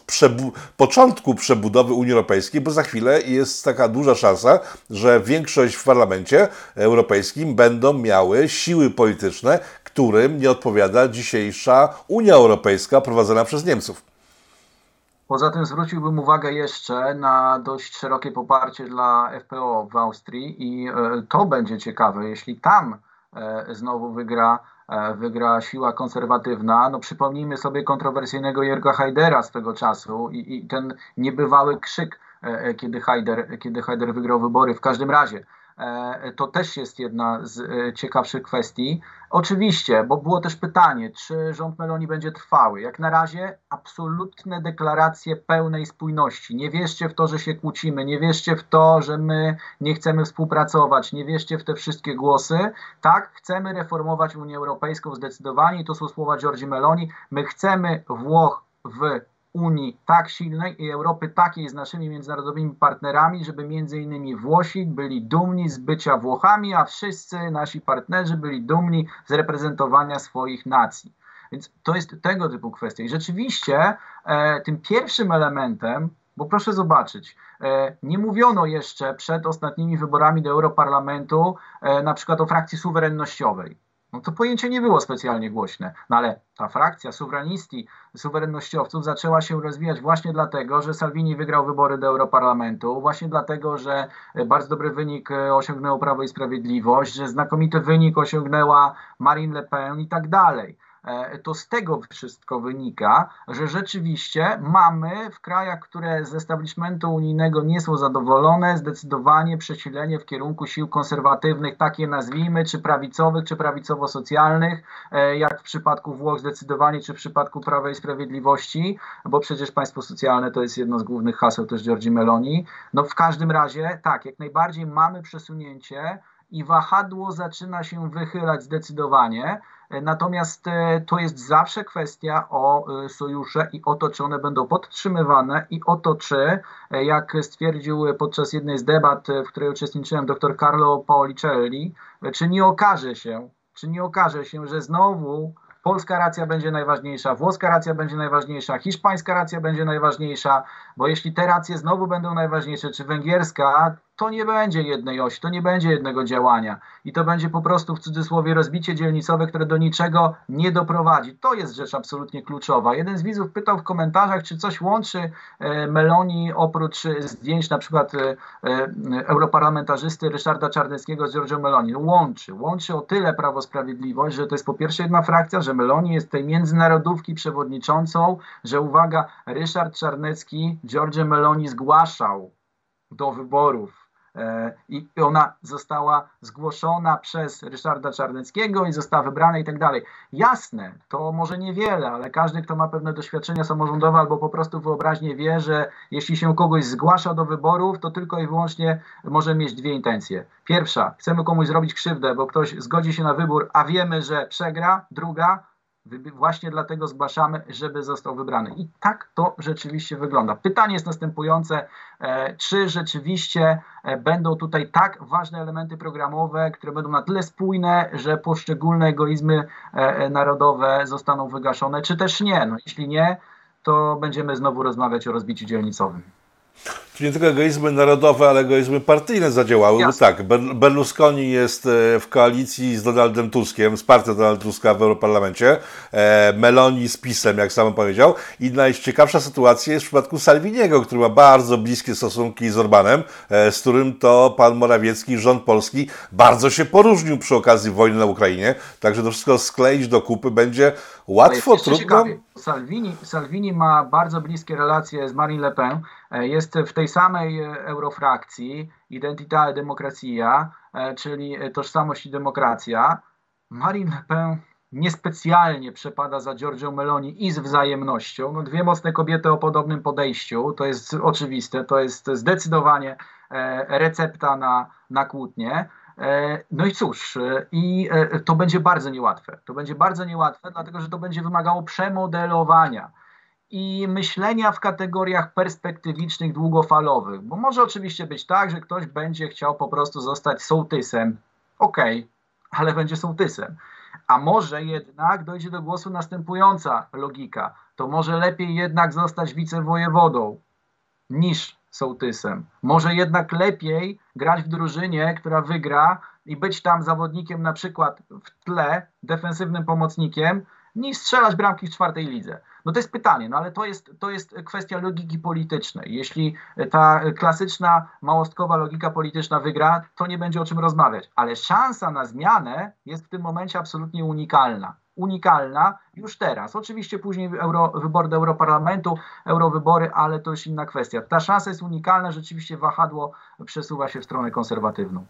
przebu początku przebudowy Unii Europejskiej, bo za chwilę jest taka duża szansa, że większość w parlamencie europejskim będą miały siły polityczne, którym nie odpowiada dzisiejsza Unia Europejska prowadzona przez Niemców. Poza tym zwróciłbym uwagę jeszcze na dość szerokie poparcie dla FPO w Austrii i e, to będzie ciekawe, jeśli tam e, znowu wygra, e, wygra siła konserwatywna. No przypomnijmy sobie kontrowersyjnego Jörga Haidera z tego czasu i, i ten niebywały krzyk, kiedy Haider, kiedy Haider wygrał wybory. W każdym razie to też jest jedna z e, ciekawszych kwestii. Oczywiście, bo było też pytanie, czy rząd Meloni będzie trwały. Jak na razie absolutne deklaracje pełnej spójności. Nie wierzcie w to, że się kłócimy, nie wierzcie w to, że my nie chcemy współpracować, nie wierzcie w te wszystkie głosy. Tak, chcemy reformować Unię Europejską zdecydowanie i to są słowa Giorgi Meloni. My chcemy Włoch w Unii tak silnej i Europy takiej z naszymi międzynarodowymi partnerami, żeby między innymi Włosi byli dumni z bycia Włochami, a wszyscy nasi partnerzy byli dumni z reprezentowania swoich nacji. Więc to jest tego typu kwestia. I rzeczywiście e, tym pierwszym elementem, bo proszę zobaczyć, e, nie mówiono jeszcze przed ostatnimi wyborami do Europarlamentu e, na przykład o frakcji suwerennościowej no to pojęcie nie było specjalnie głośne. No ale ta frakcja suwerenisti, suwerennościowców zaczęła się rozwijać właśnie dlatego, że Salvini wygrał wybory do Europarlamentu, właśnie dlatego, że bardzo dobry wynik e, osiągnęło Prawo i Sprawiedliwość, że znakomity wynik osiągnęła Marine Le Pen i tak dalej. E, to z tego wszystko wynika, że rzeczywiście mamy w krajach, które z establishmentu unijnego nie są zadowolone, zdecydowanie przesilenie w kierunku sił konserwatywnych, takie nazwijmy, czy prawicowych, czy prawicowo-socjalnych, e, jak w przypadku Włoch zdecydowanie, czy w przypadku Prawa i Sprawiedliwości, bo przecież państwo socjalne to jest jedno z głównych haseł też Giorgi Meloni. No w każdym razie, tak, jak najbardziej mamy przesunięcie i wahadło zaczyna się wychylać zdecydowanie. Natomiast e, to jest zawsze kwestia o e, sojusze i o to, czy one będą podtrzymywane i o to, czy, e, jak stwierdził podczas jednej z debat, w której uczestniczyłem dr Carlo Paolicelli, czy nie okaże się, czy nie okaże się, że znowu polska racja będzie najważniejsza, włoska racja będzie najważniejsza, hiszpańska racja będzie najważniejsza, bo jeśli te racje znowu będą najważniejsze, czy węgierska, to nie będzie jednej osi, to nie będzie jednego działania i to będzie po prostu w cudzysłowie rozbicie dzielnicowe, które do niczego nie doprowadzi. To jest rzecz absolutnie kluczowa. Jeden z widzów pytał w komentarzach, czy coś łączy e, Meloni oprócz zdjęć na przykład e, e, europarlamentarzysty Ryszarda Czarneckiego z Giorgio Meloni. Łączy. Łączy o tyle Prawo Sprawiedliwość, że to jest po pierwsze jedna frakcja, że Meloni jest tej międzynarodówki przewodniczącą, że uwaga, Ryszard Czarnecki Giorgio Meloni zgłaszał do wyborów i ona została zgłoszona przez Ryszarda Czarneckiego i została wybrana i tak dalej. Jasne, to może niewiele, ale każdy, kto ma pewne doświadczenia samorządowe albo po prostu wyobraźnie wie, że jeśli się kogoś zgłasza do wyborów, to tylko i wyłącznie może mieć dwie intencje. Pierwsza, chcemy komuś zrobić krzywdę, bo ktoś zgodzi się na wybór, a wiemy, że przegra. Druga, Właśnie dlatego zgłaszamy, żeby został wybrany. I tak to rzeczywiście wygląda. Pytanie jest następujące: e, czy rzeczywiście e, będą tutaj tak ważne elementy programowe, które będą na tyle spójne, że poszczególne egoizmy e, narodowe zostaną wygaszone, czy też nie? No, jeśli nie, to będziemy znowu rozmawiać o rozbiciu dzielnicowym. Czyli nie tylko egoizmy narodowe, ale egoizmy partyjne zadziałały. Bo tak, Berlusconi jest e, w koalicji z Donaldem Tuskiem, z partią Donalda Tuska w Europarlamencie, e, Meloni z PiSem, jak sam powiedział. I najciekawsza sytuacja jest w przypadku Salviniego, który ma bardzo bliskie stosunki z Orbanem, e, z którym to pan Morawiecki, rząd polski bardzo się poróżnił przy okazji wojny na Ukrainie. Także to wszystko skleić do kupy będzie łatwo, trudno. Salvini, Salvini ma bardzo bliskie relacje z Marine Le Pen. Jest w tej samej e, eurofrakcji Identità e Democracia, e, czyli tożsamość i demokracja. Marine Le Pen niespecjalnie przepada za Giorgio Meloni i z wzajemnością. No, dwie mocne kobiety o podobnym podejściu, to jest oczywiste, to jest zdecydowanie e, recepta na, na kłótnię. E, no i cóż, e, i to będzie bardzo niełatwe. To będzie bardzo niełatwe, dlatego że to będzie wymagało przemodelowania i myślenia w kategoriach perspektywicznych, długofalowych. Bo może oczywiście być tak, że ktoś będzie chciał po prostu zostać sołtysem. Okej, okay, ale będzie sołtysem. A może jednak dojdzie do głosu następująca logika. To może lepiej jednak zostać wicewojewodą niż sołtysem. Może jednak lepiej grać w drużynie, która wygra i być tam zawodnikiem na przykład w tle, defensywnym pomocnikiem, niż strzelać bramki w czwartej lidze. No to jest pytanie, no ale to jest, to jest kwestia logiki politycznej. Jeśli ta klasyczna małostkowa logika polityczna wygra, to nie będzie o czym rozmawiać. Ale szansa na zmianę jest w tym momencie absolutnie unikalna. Unikalna już teraz. Oczywiście później euro, wybory do Europarlamentu, eurowybory, ale to już inna kwestia. Ta szansa jest unikalna, rzeczywiście wahadło przesuwa się w stronę konserwatywną.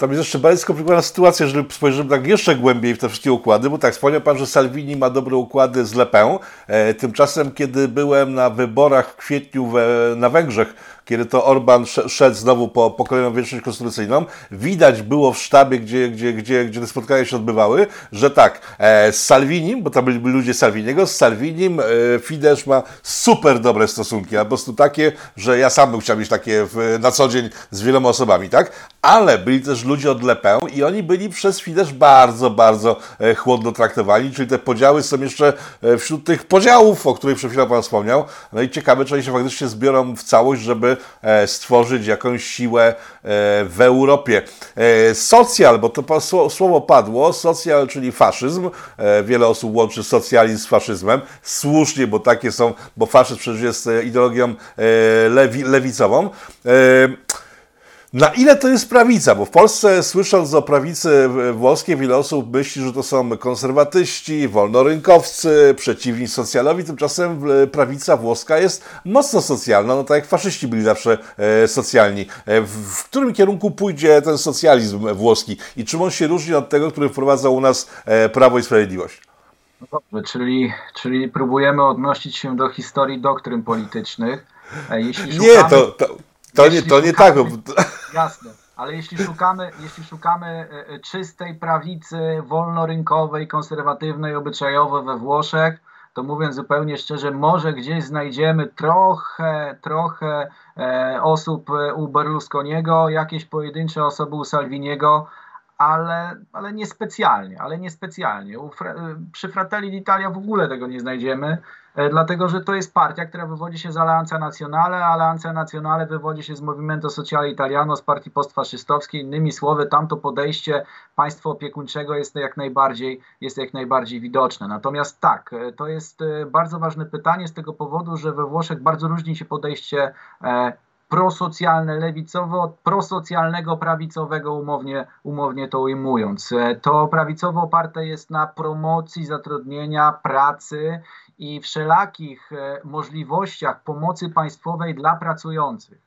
Tam jest jeszcze bardziej skomplikowana sytuacja, jeżeli spojrzymy tak jeszcze głębiej w te wszystkie układy, bo tak, wspomniał Pan, że Salvini ma dobre układy z Le Pen. E, tymczasem, kiedy byłem na wyborach w kwietniu we, na Węgrzech, kiedy to Orban szedł znowu po, po kolejną większość konstytucyjną, widać było w sztabie, gdzie, gdzie, gdzie, gdzie te spotkania się odbywały, że tak, e, z Salvinim, bo tam byli ludzie Salviniego, z Salvinim e, Fidesz ma super dobre stosunki, a po prostu takie, że ja sam bym chciał mieć takie w, na co dzień z wieloma osobami, tak? Ale byli też ludzie od Le Pen i oni byli przez Fidesz bardzo, bardzo e, chłodno traktowani, czyli te podziały są jeszcze e, wśród tych podziałów, o których przed chwilą Pan wspomniał. No i ciekawe, czy oni się faktycznie zbiorą w całość, żeby E, stworzyć jakąś siłę w Europie. Socjal, bo to słowo padło, socjal, czyli faszyzm. Wiele osób łączy socjalizm z faszyzmem. Słusznie, bo takie są, bo faszyzm przecież jest ideologią lewi, lewicową. Na ile to jest prawica? Bo w Polsce, słysząc o prawicy włoskiej, wiele osób myśli, że to są konserwatyści, wolnorynkowcy, przeciwni socjalowi. Tymczasem prawica włoska jest mocno socjalna, no tak jak faszyści byli zawsze e, socjalni. E, w którym kierunku pójdzie ten socjalizm włoski i czym on się różni od tego, który wprowadza u nas e, Prawo i Sprawiedliwość? No dobrze, czyli, czyli próbujemy odnosić się do historii doktryn politycznych. Jeśli szukamy... Nie, to, to to nie, to nie tak. Jasne, ale jeśli szukamy, jeśli szukamy e, e, czystej prawicy wolnorynkowej, konserwatywnej, obyczajowej we Włoszech, to mówiąc zupełnie szczerze, może gdzieś znajdziemy trochę, trochę e, osób u Berlusconiego, jakieś pojedyncze osoby u Salviniego, ale, ale niespecjalnie, ale niespecjalnie. Przy Fratelli d'Italia w ogóle tego nie znajdziemy. E, dlatego że to jest partia, która wywodzi się z Alleanza Nazionale, a Alleanza wywodzi się z Movimento Sociale Italiano, z partii postfaszystowskiej. Innymi słowy, tamto podejście państwa opiekuńczego jest jak najbardziej, jest jak najbardziej widoczne. Natomiast tak, e, to jest e, bardzo ważne pytanie z tego powodu, że we Włoszech bardzo różni się podejście prosocjalne, lewicowe od prosocjalnego, prawicowego, umownie, umownie to ujmując. To prawicowo oparte jest na promocji zatrudnienia, pracy i wszelakich e, możliwościach pomocy państwowej dla pracujących.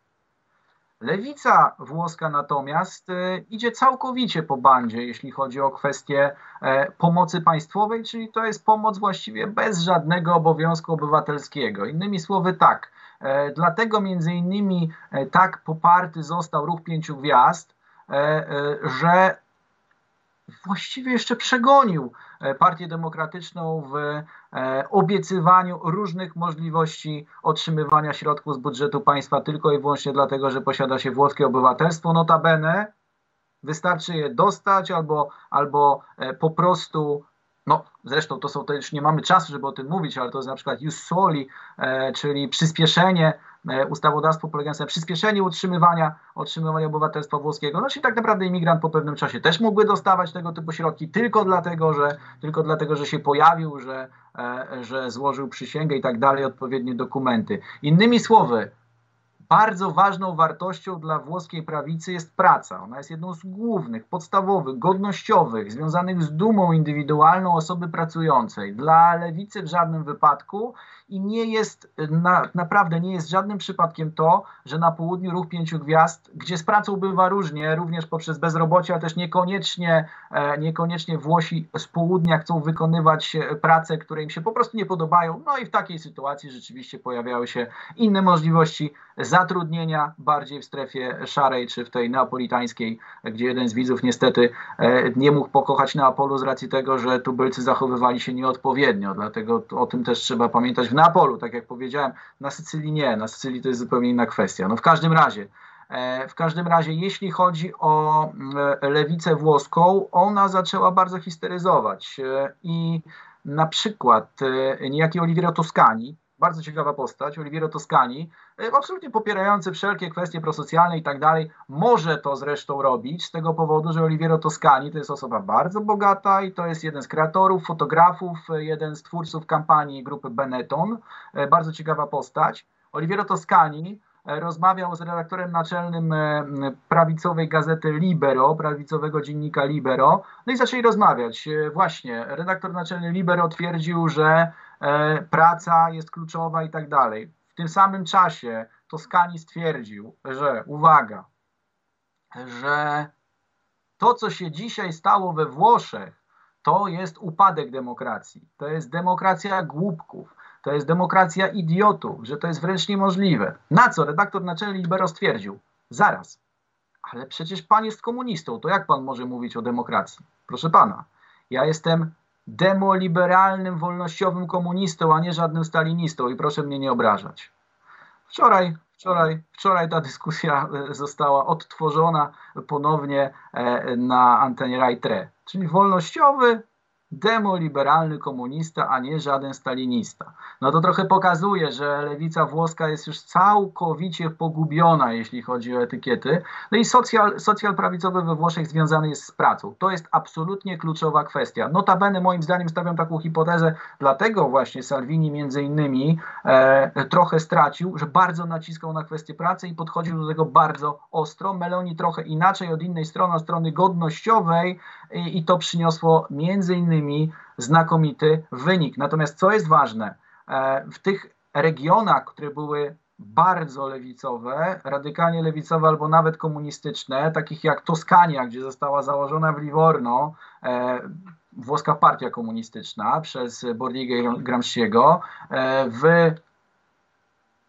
Lewica włoska natomiast e, idzie całkowicie po bandzie, jeśli chodzi o kwestię e, pomocy państwowej, czyli to jest pomoc właściwie bez żadnego obowiązku obywatelskiego. Innymi słowy, tak. Dlatego między innymi tak poparty został ruch pięciu gwiazd, że właściwie jeszcze przegonił e, Partię Demokratyczną w e, obiecywaniu różnych możliwości otrzymywania środków z budżetu państwa tylko i wyłącznie dlatego, że posiada się włoskie obywatelstwo. Notabene wystarczy je dostać albo, albo e, po prostu no, zresztą to są, to już nie mamy czasu, żeby o tym mówić, ale to jest na przykład jus soli, czyli przyspieszenie E, polegające na przyspieszeniu utrzymywania, utrzymywania obywatelstwa włoskiego. No czyli tak naprawdę imigrant po pewnym czasie też mógłby dostawać tego typu środki tylko dlatego, że, tylko dlatego, że się pojawił, że, e, że złożył przysięgę i tak dalej, odpowiednie dokumenty. Innymi słowy, bardzo ważną wartością dla włoskiej prawicy jest praca. Ona jest jedną z głównych, podstawowych, godnościowych, związanych z dumą indywidualną osoby pracującej. Dla lewicy w żadnym wypadku i nie jest, na, naprawdę nie jest żadnym przypadkiem to, że na południu ruch pięciu gwiazd, gdzie z pracą bywa różnie, również poprzez bezrobocie, ale też niekoniecznie, e, niekoniecznie Włosi z południa chcą wykonywać e, prace, które im się po prostu nie podobają. No i w takiej sytuacji rzeczywiście pojawiały się inne możliwości zatrudnienia bardziej w strefie szarej czy w tej neapolitańskiej, gdzie jeden z widzów niestety e, nie mógł pokochać Neapolu z racji tego, że tubylcy zachowywali się nieodpowiednio. Dlatego o tym też trzeba pamiętać w Neapolu, tak jak powiedziałem. Na Sycylii nie, na Sycylii to jest zupełnie inna kwestia. No w każdym razie. E, w każdym razie, jeśli chodzi o e, lewicę włoską, ona zaczęła bardzo histeryzować i na przykład niejaki Oliviero Toscani, bardzo ciekawa postać, Oliviero Toscani, e, absolutnie popierający wszelkie kwestie prosocjalne i tak dalej, może to zresztą robić z tego powodu, że Oliviero Toscani to jest osoba bardzo bogata i to jest jeden z kreatorów, fotografów, e, jeden z twórców kampanii grupy Benetton, e, bardzo ciekawa postać. Oliviero Toscani rozmawiał z redaktorem naczelnym prawicowej gazety Libero, prawicowego dziennika Libero, no i zaczęli rozmawiać. Właśnie, redaktor naczelny Libero twierdził, że praca jest kluczowa i tak dalej. W tym samym czasie Toskani stwierdził, że uwaga, że to, co się dzisiaj stało we Włoszech, to jest upadek demokracji. To jest demokracja głupków. To jest demokracja idiotów, że to jest wręcz niemożliwe. Na co redaktor naczelny Libero stwierdził? Zaraz, ale przecież pan jest komunistą, to jak pan może mówić o demokracji? Proszę pana, ja jestem demoliberalnym, wolnościowym komunistą, a nie żadnym stalinistą i proszę mnie nie obrażać. Wczoraj, wczoraj, wczoraj ta dyskusja e, została odtworzona ponownie e, na antenie Rajtre, czyli wolnościowy, demoliberalny komunista, a nie żaden stalinista. No to trochę pokazuje, że lewica włoska jest już całkowicie pogubiona, jeśli chodzi o etykiety. No i socjal, socjal prawicowy we Włoszech związany jest z pracą. To jest absolutnie kluczowa kwestia. Notabene moim zdaniem stawiam taką hipotezę, dlatego właśnie Salvini między innymi e, trochę stracił, że bardzo naciskał na kwestię pracy i podchodził do tego bardzo ostro. Meloni trochę inaczej od innej strony, strony godnościowej i, i to przyniosło między innymi znakomity wynik. Natomiast co jest ważne, e, w tych regionach, które były bardzo lewicowe, radykalnie lewicowe albo nawet komunistyczne, takich jak Toskania, gdzie została założona w Livorno e, włoska partia komunistyczna przez Bordigę Gramsciego, e, w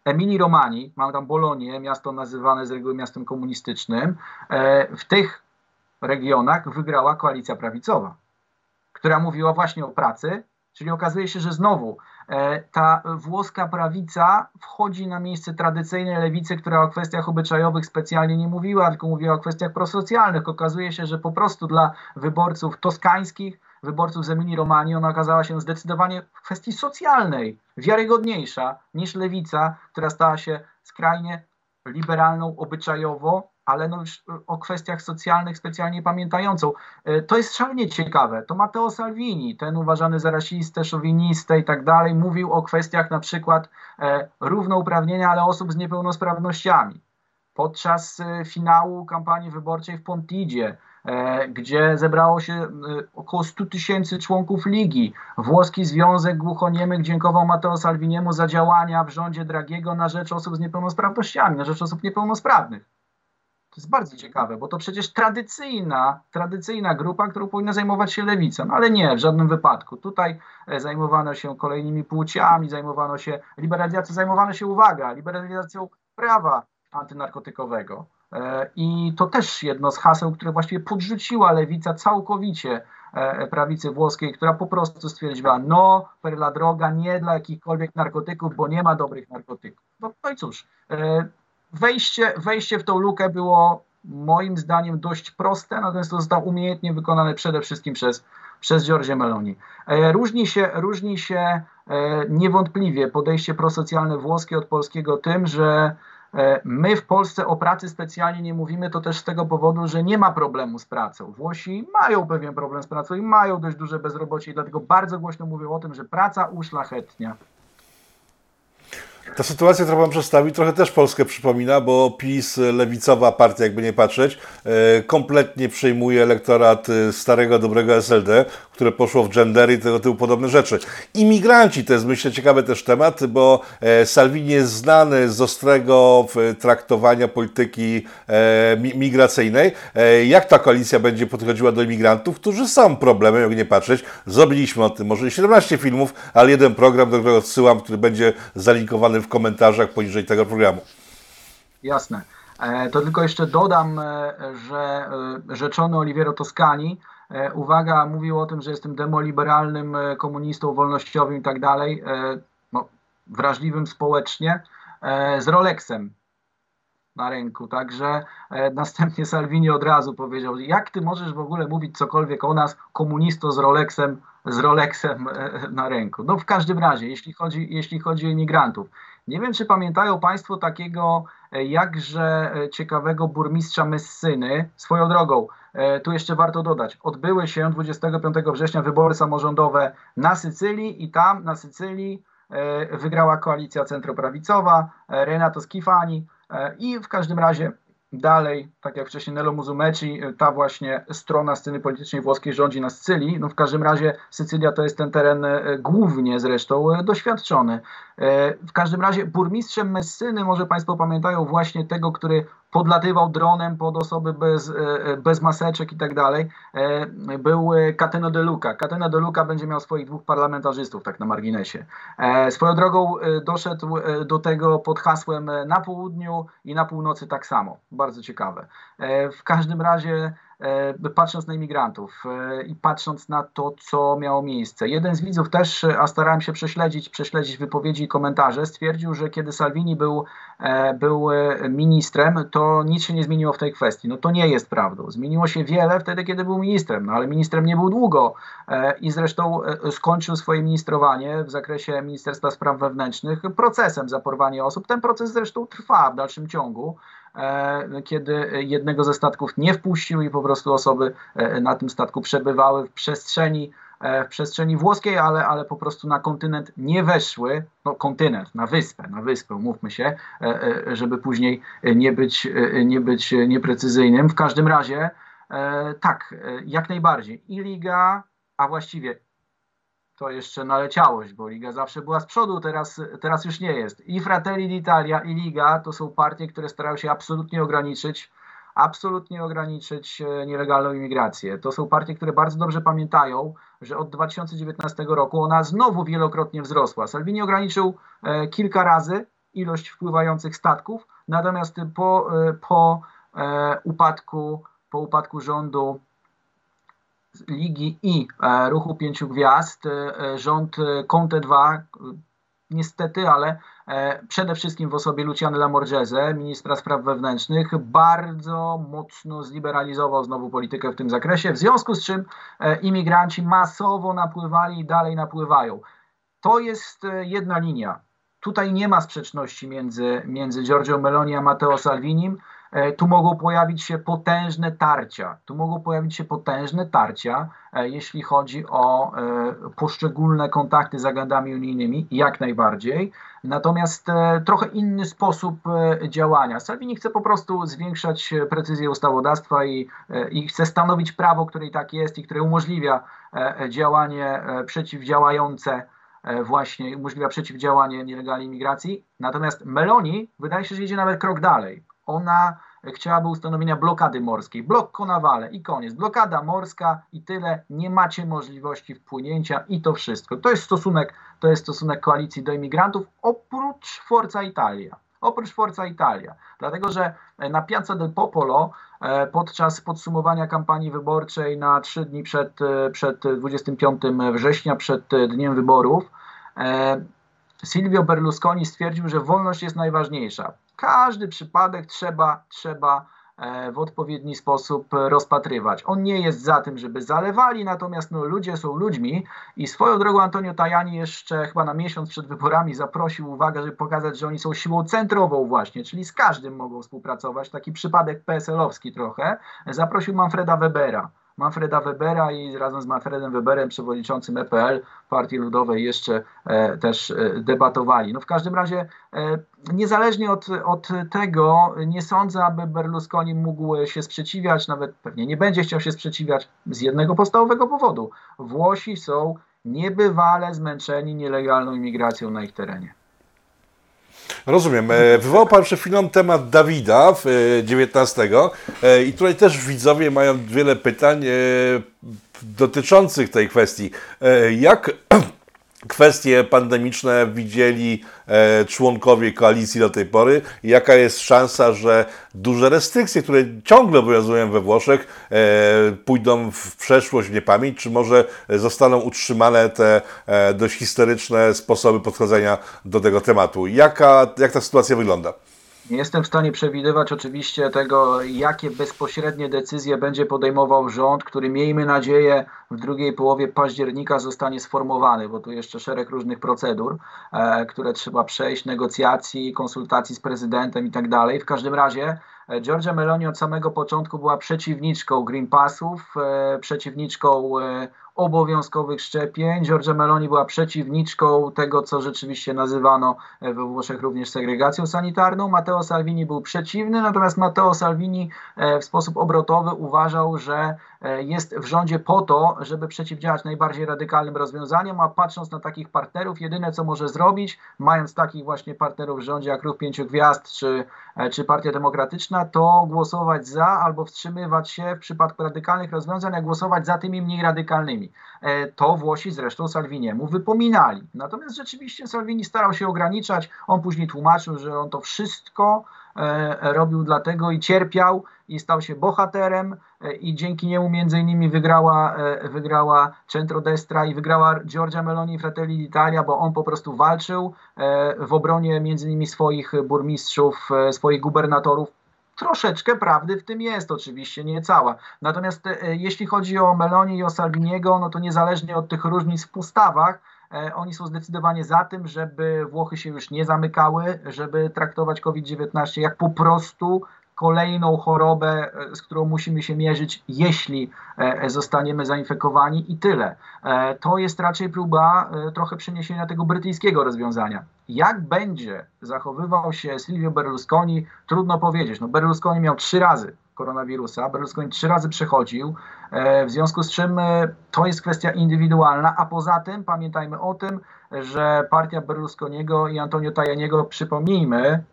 Emilii Romani, mamy tam Bolonię, miasto nazywane z reguły miastem komunistycznym, w tych regionach wygrała koalicja prawicowa która mówiła właśnie o pracy, czyli okazuje się, że znowu e, ta włoska prawica wchodzi na miejsce tradycyjnej lewicy, która o kwestiach obyczajowych specjalnie nie mówiła, tylko mówiła o kwestiach prosocjalnych. Okazuje się, że po prostu dla wyborców toskańskich, wyborców z Emilii ona okazała się zdecydowanie w kwestii socjalnej wiarygodniejsza niż lewica, która stała się skrajnie liberalną obyczajowo, ale no już e, o kwestiach socjalnych specjalnie pamiętającą. E, to jest szalenie ciekawe. To Matteo Salvini, ten uważany za rasistę, szowinistę i tak dalej, mówił o kwestiach na przykład e, równouprawnienia, ale osób z niepełnosprawnościami. Podczas finału kampanii wyborczej w Pontidzie, gdzie zebrało się około 100 tysięcy członków ligi. Włoski Związek Głuchoniemych dziękował Matteo Salviniemu za działania w rządzie Dragiego na rzecz osób z niepełnosprawnościami, na rzecz osób niepełnosprawnych. To jest bardzo ciekawe, bo to przecież tradycyjna, tradycyjna grupa, którą powinna zajmować się lewica. No ale nie, w żadnym wypadku. Tutaj e, zajmowano się kolejnymi płciami, zajmowano się liberalizacją, zajmowano się, uwaga, liberalizacją prawa antynarkotykowego. E, I to też jedno z haseł, które właściwie podrzuciła lewica całkowicie e, prawicy włoskiej, która po prostu stwierdziła, no, per la droga, nie dla jakichkolwiek narkotyków, bo nie ma dobrych narkotyków. No, no i cóż, wejście, wejście w tą lukę było moim zdaniem dość proste, natomiast to zostało umiejętnie wykonane przede wszystkim przez, przez Giorgio Meloni. E, różni się, różni się e, niewątpliwie podejście prosocjalne włoskie od polskiego tym, że e, My w Polsce o pracy specjalnie nie mówimy, to też z tego powodu, że nie ma problemu z pracą. Włosi mają pewien problem z pracą i mają dość duże bezrobocie i dlatego bardzo głośno mówią o tym, że praca uszlachetnia. Ta sytuacja, którą Pan przedstawi, trochę też Polskę przypomina, bo PiS, lewicowa partia, jakby nie patrzeć, e, kompletnie przejmuje elektorat e, starego, dobrego SLD, które poszło w gendery i tego typu podobne rzeczy. Imigranci to jest, myślę, ciekawy też temat, bo e, Salvini jest znany z ostrego traktowania polityki migracyjnej. Jak ta koalicja będzie podchodziła do imigrantów, którzy są problemem, jak nie patrzeć. Zrobiliśmy o tym może 17 filmów, ale jeden program, do którego odsyłam, który będzie zalinkowany w komentarzach poniżej tego programu. Jasne. E, to tylko jeszcze dodam, e, że e, rzeczony Oliviero Toscani, uwaga, mówił o tym, że jestem demoliberalnym komunistą, wolnościowym i tak dalej, no, wrażliwym społecznie, z Rolexem na ręku. Także następnie Salvini od razu powiedział, jak ty możesz w ogóle mówić cokolwiek o nas, komunisto z Rolexem, z Rolexem na ręku. No w każdym razie, jeśli chodzi, jeśli chodzi o imigrantów. Nie wiem, czy pamiętają Państwo takiego e, jakże e, ciekawego burmistrza Messyny. Swoją drogą, e, tu jeszcze warto dodać, odbyły się 25 września wybory samorządowe na Sycylii i tam na Sycylii wygrała koalicja centroprawicowa, Renato Schifani i w każdym razie Dalej, tak jak wcześniej Nello Musumeci, ta właśnie strona sceny politycznej włoskiej rządzi na Sycylii. No w każdym razie Sycylia to jest ten teren e, głównie zresztą e, doświadczony. E, w każdym razie burmistrzem Messyny, może Państwo pamiętają właśnie tego, który podlatywał dronem pod osoby bez, bez maseczek i tak dalej, był Cateno de Luca. Cateno de Luca będzie miał swoich dwóch parlamentarzystów, tak na marginesie. Swoją drogą doszedł do tego pod hasłem na południu i na północy tak samo. Bardzo ciekawe. W każdym razie E, patrząc na imigrantów e, i patrząc na to, co miało miejsce. Jeden z widzów też, a starałem się prześledzić, prześledzić wypowiedzi i komentarze, stwierdził, że kiedy Salvini był, e, był ministrem, to nic się nie zmieniło w tej kwestii. No to nie jest prawdą. Zmieniło się wiele wtedy, kiedy był ministrem, no ale ministrem nie był długo i zresztą skończył swoje ministrowanie w zakresie Ministerstwa Spraw Wewnętrznych procesem za porwanie osób. Ten proces zresztą trwa w dalszym ciągu. E, kiedy jednego ze statków nie wpuścił i po prostu osoby e, na tym statku przebywały w przestrzeni e, w przestrzeni włoskiej, ale, ale po prostu na kontynent nie weszły, no kontynent, na wyspę, na wyspę, mówmy się, żeby później nie być, nie być nieprecyzyjnym. W każdym razie, tak, jak najbardziej. I Liga, a właściwie to jeszcze naleciałość, bo Liga zawsze była z przodu, teraz, teraz już nie jest. I Fratelli d'Italia, i Liga to są partie, które starają się absolutnie ograniczyć absolutnie ograniczyć e, nielegalną imigrację. To są partie, które bardzo dobrze pamiętają, że od 2019 roku ona znowu wielokrotnie wzrosła. Salvini ograniczył e, kilka razy ilość wpływających statków, natomiast po, e, po upadku po upadku rządu Ligi i e, Ruchu Pięciu Gwiazd, e, rząd e, Conte 2, niestety, ale przede wszystkim w osobie Luciany Lamorgese, ministra spraw wewnętrznych, bardzo mocno zliberalizował znowu politykę w tym zakresie, w związku z czym imigranci masowo napływali i dalej napływają. To jest jedna linia. Tutaj nie ma sprzeczności między, między Giorgio Meloni a Matteo Salvinim. E, tu mogą pojawić się potężne tarcia. Tu mogą pojawić się potężne tarcia, e, jeśli chodzi o e, poszczególne kontakty z agendami unijnymi, jak najbardziej. Natomiast trochę inny sposób działania. Salvini chce po prostu zwiększać precyzję ustawodawstwa i, i chce stanowić prawo, które i tak jest i które umożliwia działanie przeciwdziałające właśnie umożliwia przeciwdziałanie nielegalnej imigracji. Natomiast Meloni wydaje się, że idzie nawet krok dalej ona chciałaby ustanowienia blokady morskiej. Blok Konawale i koniec. Blokada morska i tyle. Nie macie możliwości wpłynięcia i to wszystko. To jest stosunek, to jest stosunek koalicji do imigrantów oprócz Forza Italia. Oprócz Forza Italia. Dlatego, że na Piazza del Popolo e, podczas podsumowania kampanii wyborczej na trzy dni przed, e, przed 25 września, przed dniem wyborów, e, Silvio Berlusconi stwierdził, że wolność jest najważniejsza. Każdy przypadek trzeba, trzeba e, w odpowiedni sposób rozpatrywać. On nie jest za tym, żeby zalewali, natomiast no, ludzie są ludźmi i swoją drogą Antonio Tajani jeszcze chyba na miesiąc przed wyborami zaprosił uwagę, żeby pokazać, że oni są siłą centrową właśnie, czyli z każdym mogą współpracować. Taki przypadek PSL-owski trochę. Zaprosił Manfreda Webera Manfreda Webera i razem z Manfredem Weberem, przewodniczącym EPL, Partii Ludowej, jeszcze e, też e, debatowali. No w każdym razie, e, niezależnie od, od tego, nie sądzę, aby Berlusconi mógł się sprzeciwiać, nawet pewnie nie będzie chciał się sprzeciwiać z jednego podstawowego powodu. Włosi są niebywale zmęczeni nielegalną imigracją na ich terenie. Rozumiem. E, wywołał Pan przed chwilą temat Dawida w XIX e, i tutaj też widzowie mają wiele pytań e, dotyczących tej kwestii. Jak kwestie pandemiczne widzieli e, członkowie koalicji do tej pory? Jaka jest szansa, że duże restrykcje, które ciągle obowiązują we Włoszech, e, pójdą w przeszłość, w niepamięć, czy może zostaną utrzymane te e, dość historyczne sposoby podchodzenia do tego tematu? Jaka, jak ta sytuacja wygląda? Nie jestem w stanie przewidywać oczywiście tego, jakie bezpośrednie decyzje będzie podejmował rząd, który miejmy nadzieję w drugiej połowie października zostanie sformowany, bo tu jeszcze szereg różnych procedur, e, które trzeba przejść, negocjacji, konsultacji z prezydentem i tak dalej. W każdym razie e, Giorgia Meloni od samego początku była przeciwniczką Green Passów, e, przeciwniczką e, obowiązkowych szczepień. Giorgia Meloni była przeciwniczką tego, co rzeczywiście nazywano we Włoszech również segregacją sanitarną. Matteo Salvini był przeciwny, natomiast Matteo Salvini e, w sposób obrotowy uważał, że e, jest w rządzie po to, żeby przeciwdziałać najbardziej radykalnym rozwiązaniom, a patrząc na takich partnerów, jedyne co może zrobić, mając takich właśnie partnerów w rządzie jak Ruch Pięciu Gwiazd czy, e, czy Partia Demokratyczna, to głosować za albo wstrzymywać się w przypadku radykalnych rozwiązań, a głosować za tymi mniej radykalnymi. E, to Włosi zresztą Salviniemu wypominali. Natomiast rzeczywiście Salvini starał się ograniczać. On później tłumaczył, że on to wszystko e, robił dlatego i cierpiał i stał się bohaterem e, i dzięki niemu między innymi wygrała, wygrała Centrodestra i wygrała Giorgia Meloni i Fratelli d'Italia, bo on po prostu walczył w obronie między innymi swoich burmistrzów, swoich gubernatorów Troszeczkę prawdy w tym jest, oczywiście nie cała. Natomiast e, jeśli chodzi o Meloni i o Salviniego, no to niezależnie od tych różnic w postawach, e, oni są zdecydowanie za tym, żeby Włochy się już nie zamykały, żeby traktować COVID-19 jak po prostu kolejną chorobę, e, z którą musimy się mierzyć, jeśli e, zostaniemy zainfekowani i tyle. E, to jest raczej próba trochę przeniesienia tego brytyjskiego rozwiązania. Jak będzie zachowywał się Silvio Berlusconi, trudno powiedzieć. No Berlusconi miał trzy razy koronawirusa, Berlusconi trzy razy przechodził, w związku z czym to jest kwestia indywidualna, a poza tym pamiętajmy o tym, że partia Berlusconiego i Antonio Tajaniego, przypomnijmy,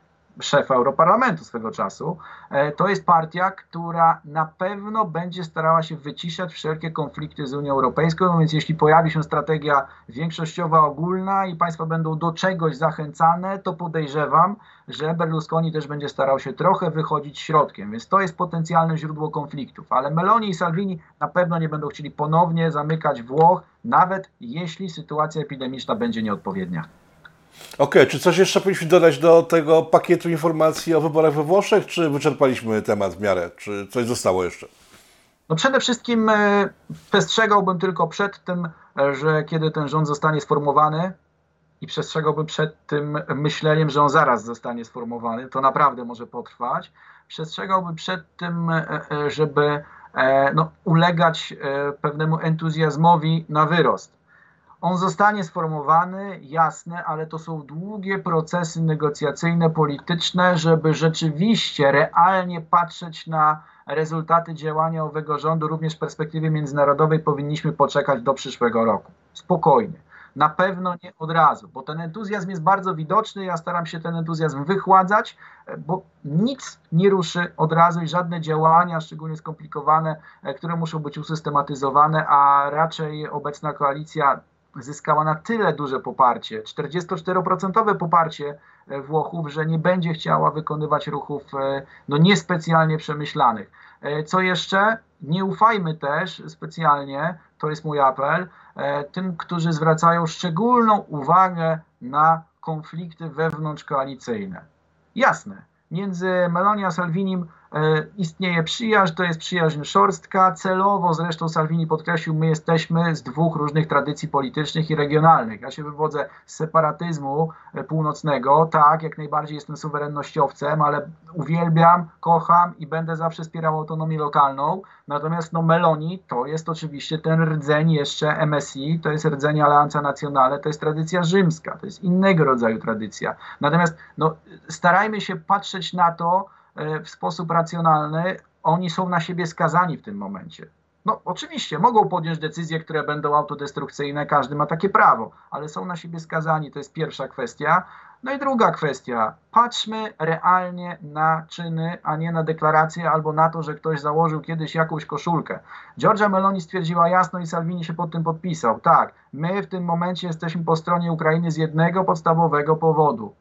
szefa Europarlamentu swego czasu, e, to jest partia, która na pewno będzie starała się wyciszać wszelkie konflikty z Unią Europejską, no więc jeśli pojawi się strategia większościowa, ogólna i państwa będą do czegoś zachęcane, to podejrzewam, że Berlusconi też będzie starał się trochę wychodzić środkiem, więc to jest potencjalne źródło konfliktów, ale Meloni i Salvini na pewno nie będą chcieli ponownie zamykać Włoch, nawet jeśli sytuacja epidemiczna będzie nieodpowiednia. Okej, okay, czy coś jeszcze powinniśmy dodać do tego pakietu informacji o wyborach we Włoszech, czy wyczerpaliśmy temat w miarę, czy coś zostało jeszcze? No przede wszystkim e, przestrzegałbym tylko przed tym, że kiedy ten rząd zostanie sformowany i przestrzegałbym przed tym myśleniem, że on zaraz zostanie sformowany, to naprawdę może potrwać. Przestrzegałbym przed tym, e, e, żeby no, ulegać pewnemu entuzjazmowi na wyrost on zostanie sformowany, jasne, ale to są długie procesy negocjacyjne, polityczne, żeby rzeczywiście realnie patrzeć na rezultaty działania owego rządu, również w perspektywie międzynarodowej, powinniśmy poczekać do przyszłego roku. Spokojnie. Na pewno nie od razu, bo ten entuzjazm jest bardzo widoczny. Ja staram się ten entuzjazm wychładzać, bo nic nie ruszy od razu i żadne działania, szczególnie skomplikowane, które muszą być usystematyzowane, a raczej obecna koalicja zyskała na tyle duże poparcie, 44% poparcie e, Włochów, że nie będzie chciała wykonywać ruchów e, no, niespecjalnie przemyślanych. E, co jeszcze? Nie ufajmy też specjalnie, to jest mój apel, tym, którzy zwracają szczególną uwagę na konflikty wewnątrzkoalicyjne. Jasne, między Meloni a Salvinim istnieje przyjaźń, to jest przyjaźń szorstka. Celowo zresztą Salvini podkreślił, my jesteśmy z dwóch różnych tradycji politycznych i regionalnych. Ja się wywodzę z separatyzmu e, północnego, tak, jak najbardziej jestem suwerennościowcem, ale uwielbiam, kocham i będę zawsze wspierał autonomię lokalną. Natomiast no, Meloni to jest oczywiście ten rdzeń jeszcze MSI, to jest rdzeń Alianza Nazionale, to jest tradycja rzymska, to jest innego rodzaju tradycja. Natomiast no, starajmy się patrzeć na to, E, w sposób racjonalny, oni są na siebie skazani w tym momencie. No, oczywiście, mogą podjąć decyzje, które będą autodestrukcyjne, każdy ma takie prawo, ale są na siebie skazani, to jest pierwsza kwestia. No i druga kwestia, patrzmy realnie na czyny, a nie na deklaracje albo na to, że ktoś założył kiedyś jakąś koszulkę. Giorgia Meloni stwierdziła jasno i Salvini się pod tym podpisał. Tak, my w tym momencie jesteśmy po stronie Ukrainy z jednego podstawowego powodu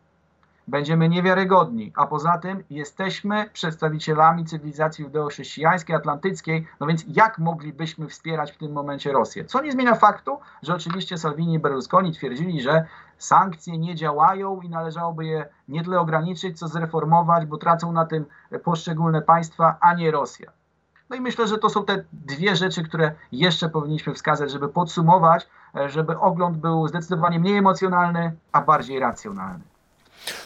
będziemy niewiarygodni, a poza tym jesteśmy przedstawicielami cywilizacji judeo-chrześcijańskiej, atlantyckiej, no więc jak moglibyśmy wspierać w tym momencie Rosję? Co nie zmienia faktu, że oczywiście Salvini i Berlusconi twierdzili, że sankcje nie działają i należałoby je nie tyle ograniczyć, co zreformować, bo tracą na tym poszczególne państwa, a nie Rosja. No i myślę, że to są te dwie rzeczy, które jeszcze powinniśmy wskazać, żeby podsumować, żeby ogląd był zdecydowanie mniej emocjonalny, a bardziej racjonalny.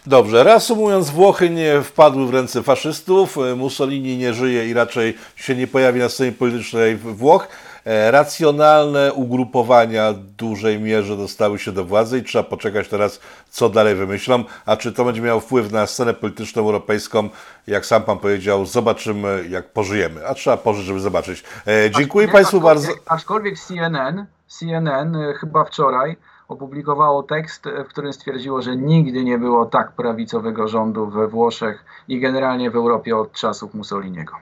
Dobrze, reasumując, Włochy nie wpadły w ręce faszystów, Mussolini nie żyje i raczej się nie pojawi na scenie politycznej Włoch. E, racjonalne ugrupowania w dużej mierze dostały się do władzy i trzeba poczekać teraz, co dalej wymyślą. A czy to będzie miało wpływ na scenę polityczną europejską, jak sam Pan powiedział, zobaczymy, jak pożyjemy. A trzeba pożyć, żeby zobaczyć. E, dziękuję Państwu bardzo. Aczkolwiek CNN, CNN e, chyba wczoraj opublikowało tekst, w którym stwierdziło, że nigdy nie było tak prawicowego rządu we Włoszech i generalnie w Europie od czasów Mussoliniego.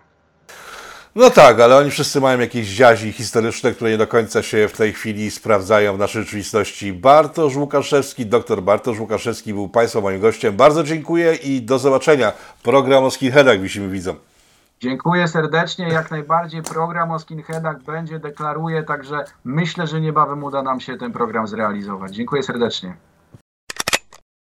No tak, ale oni wszyscy mają jakieś ziazi historyczne, które nie do końca się w tej chwili sprawdzają w naszej rzeczywistości. Bartosz Łukaszewski, doktor Bartosz Łukaszewski był Państwa moim gościem. Bardzo dziękuję i do zobaczenia. Program o skinheadach widzimy widzom. Dziękuję serdecznie. Jak najbardziej program o skinheadach będzie, deklaruję, także myślę, że niebawem uda nam się ten program zrealizować. Dziękuję serdecznie.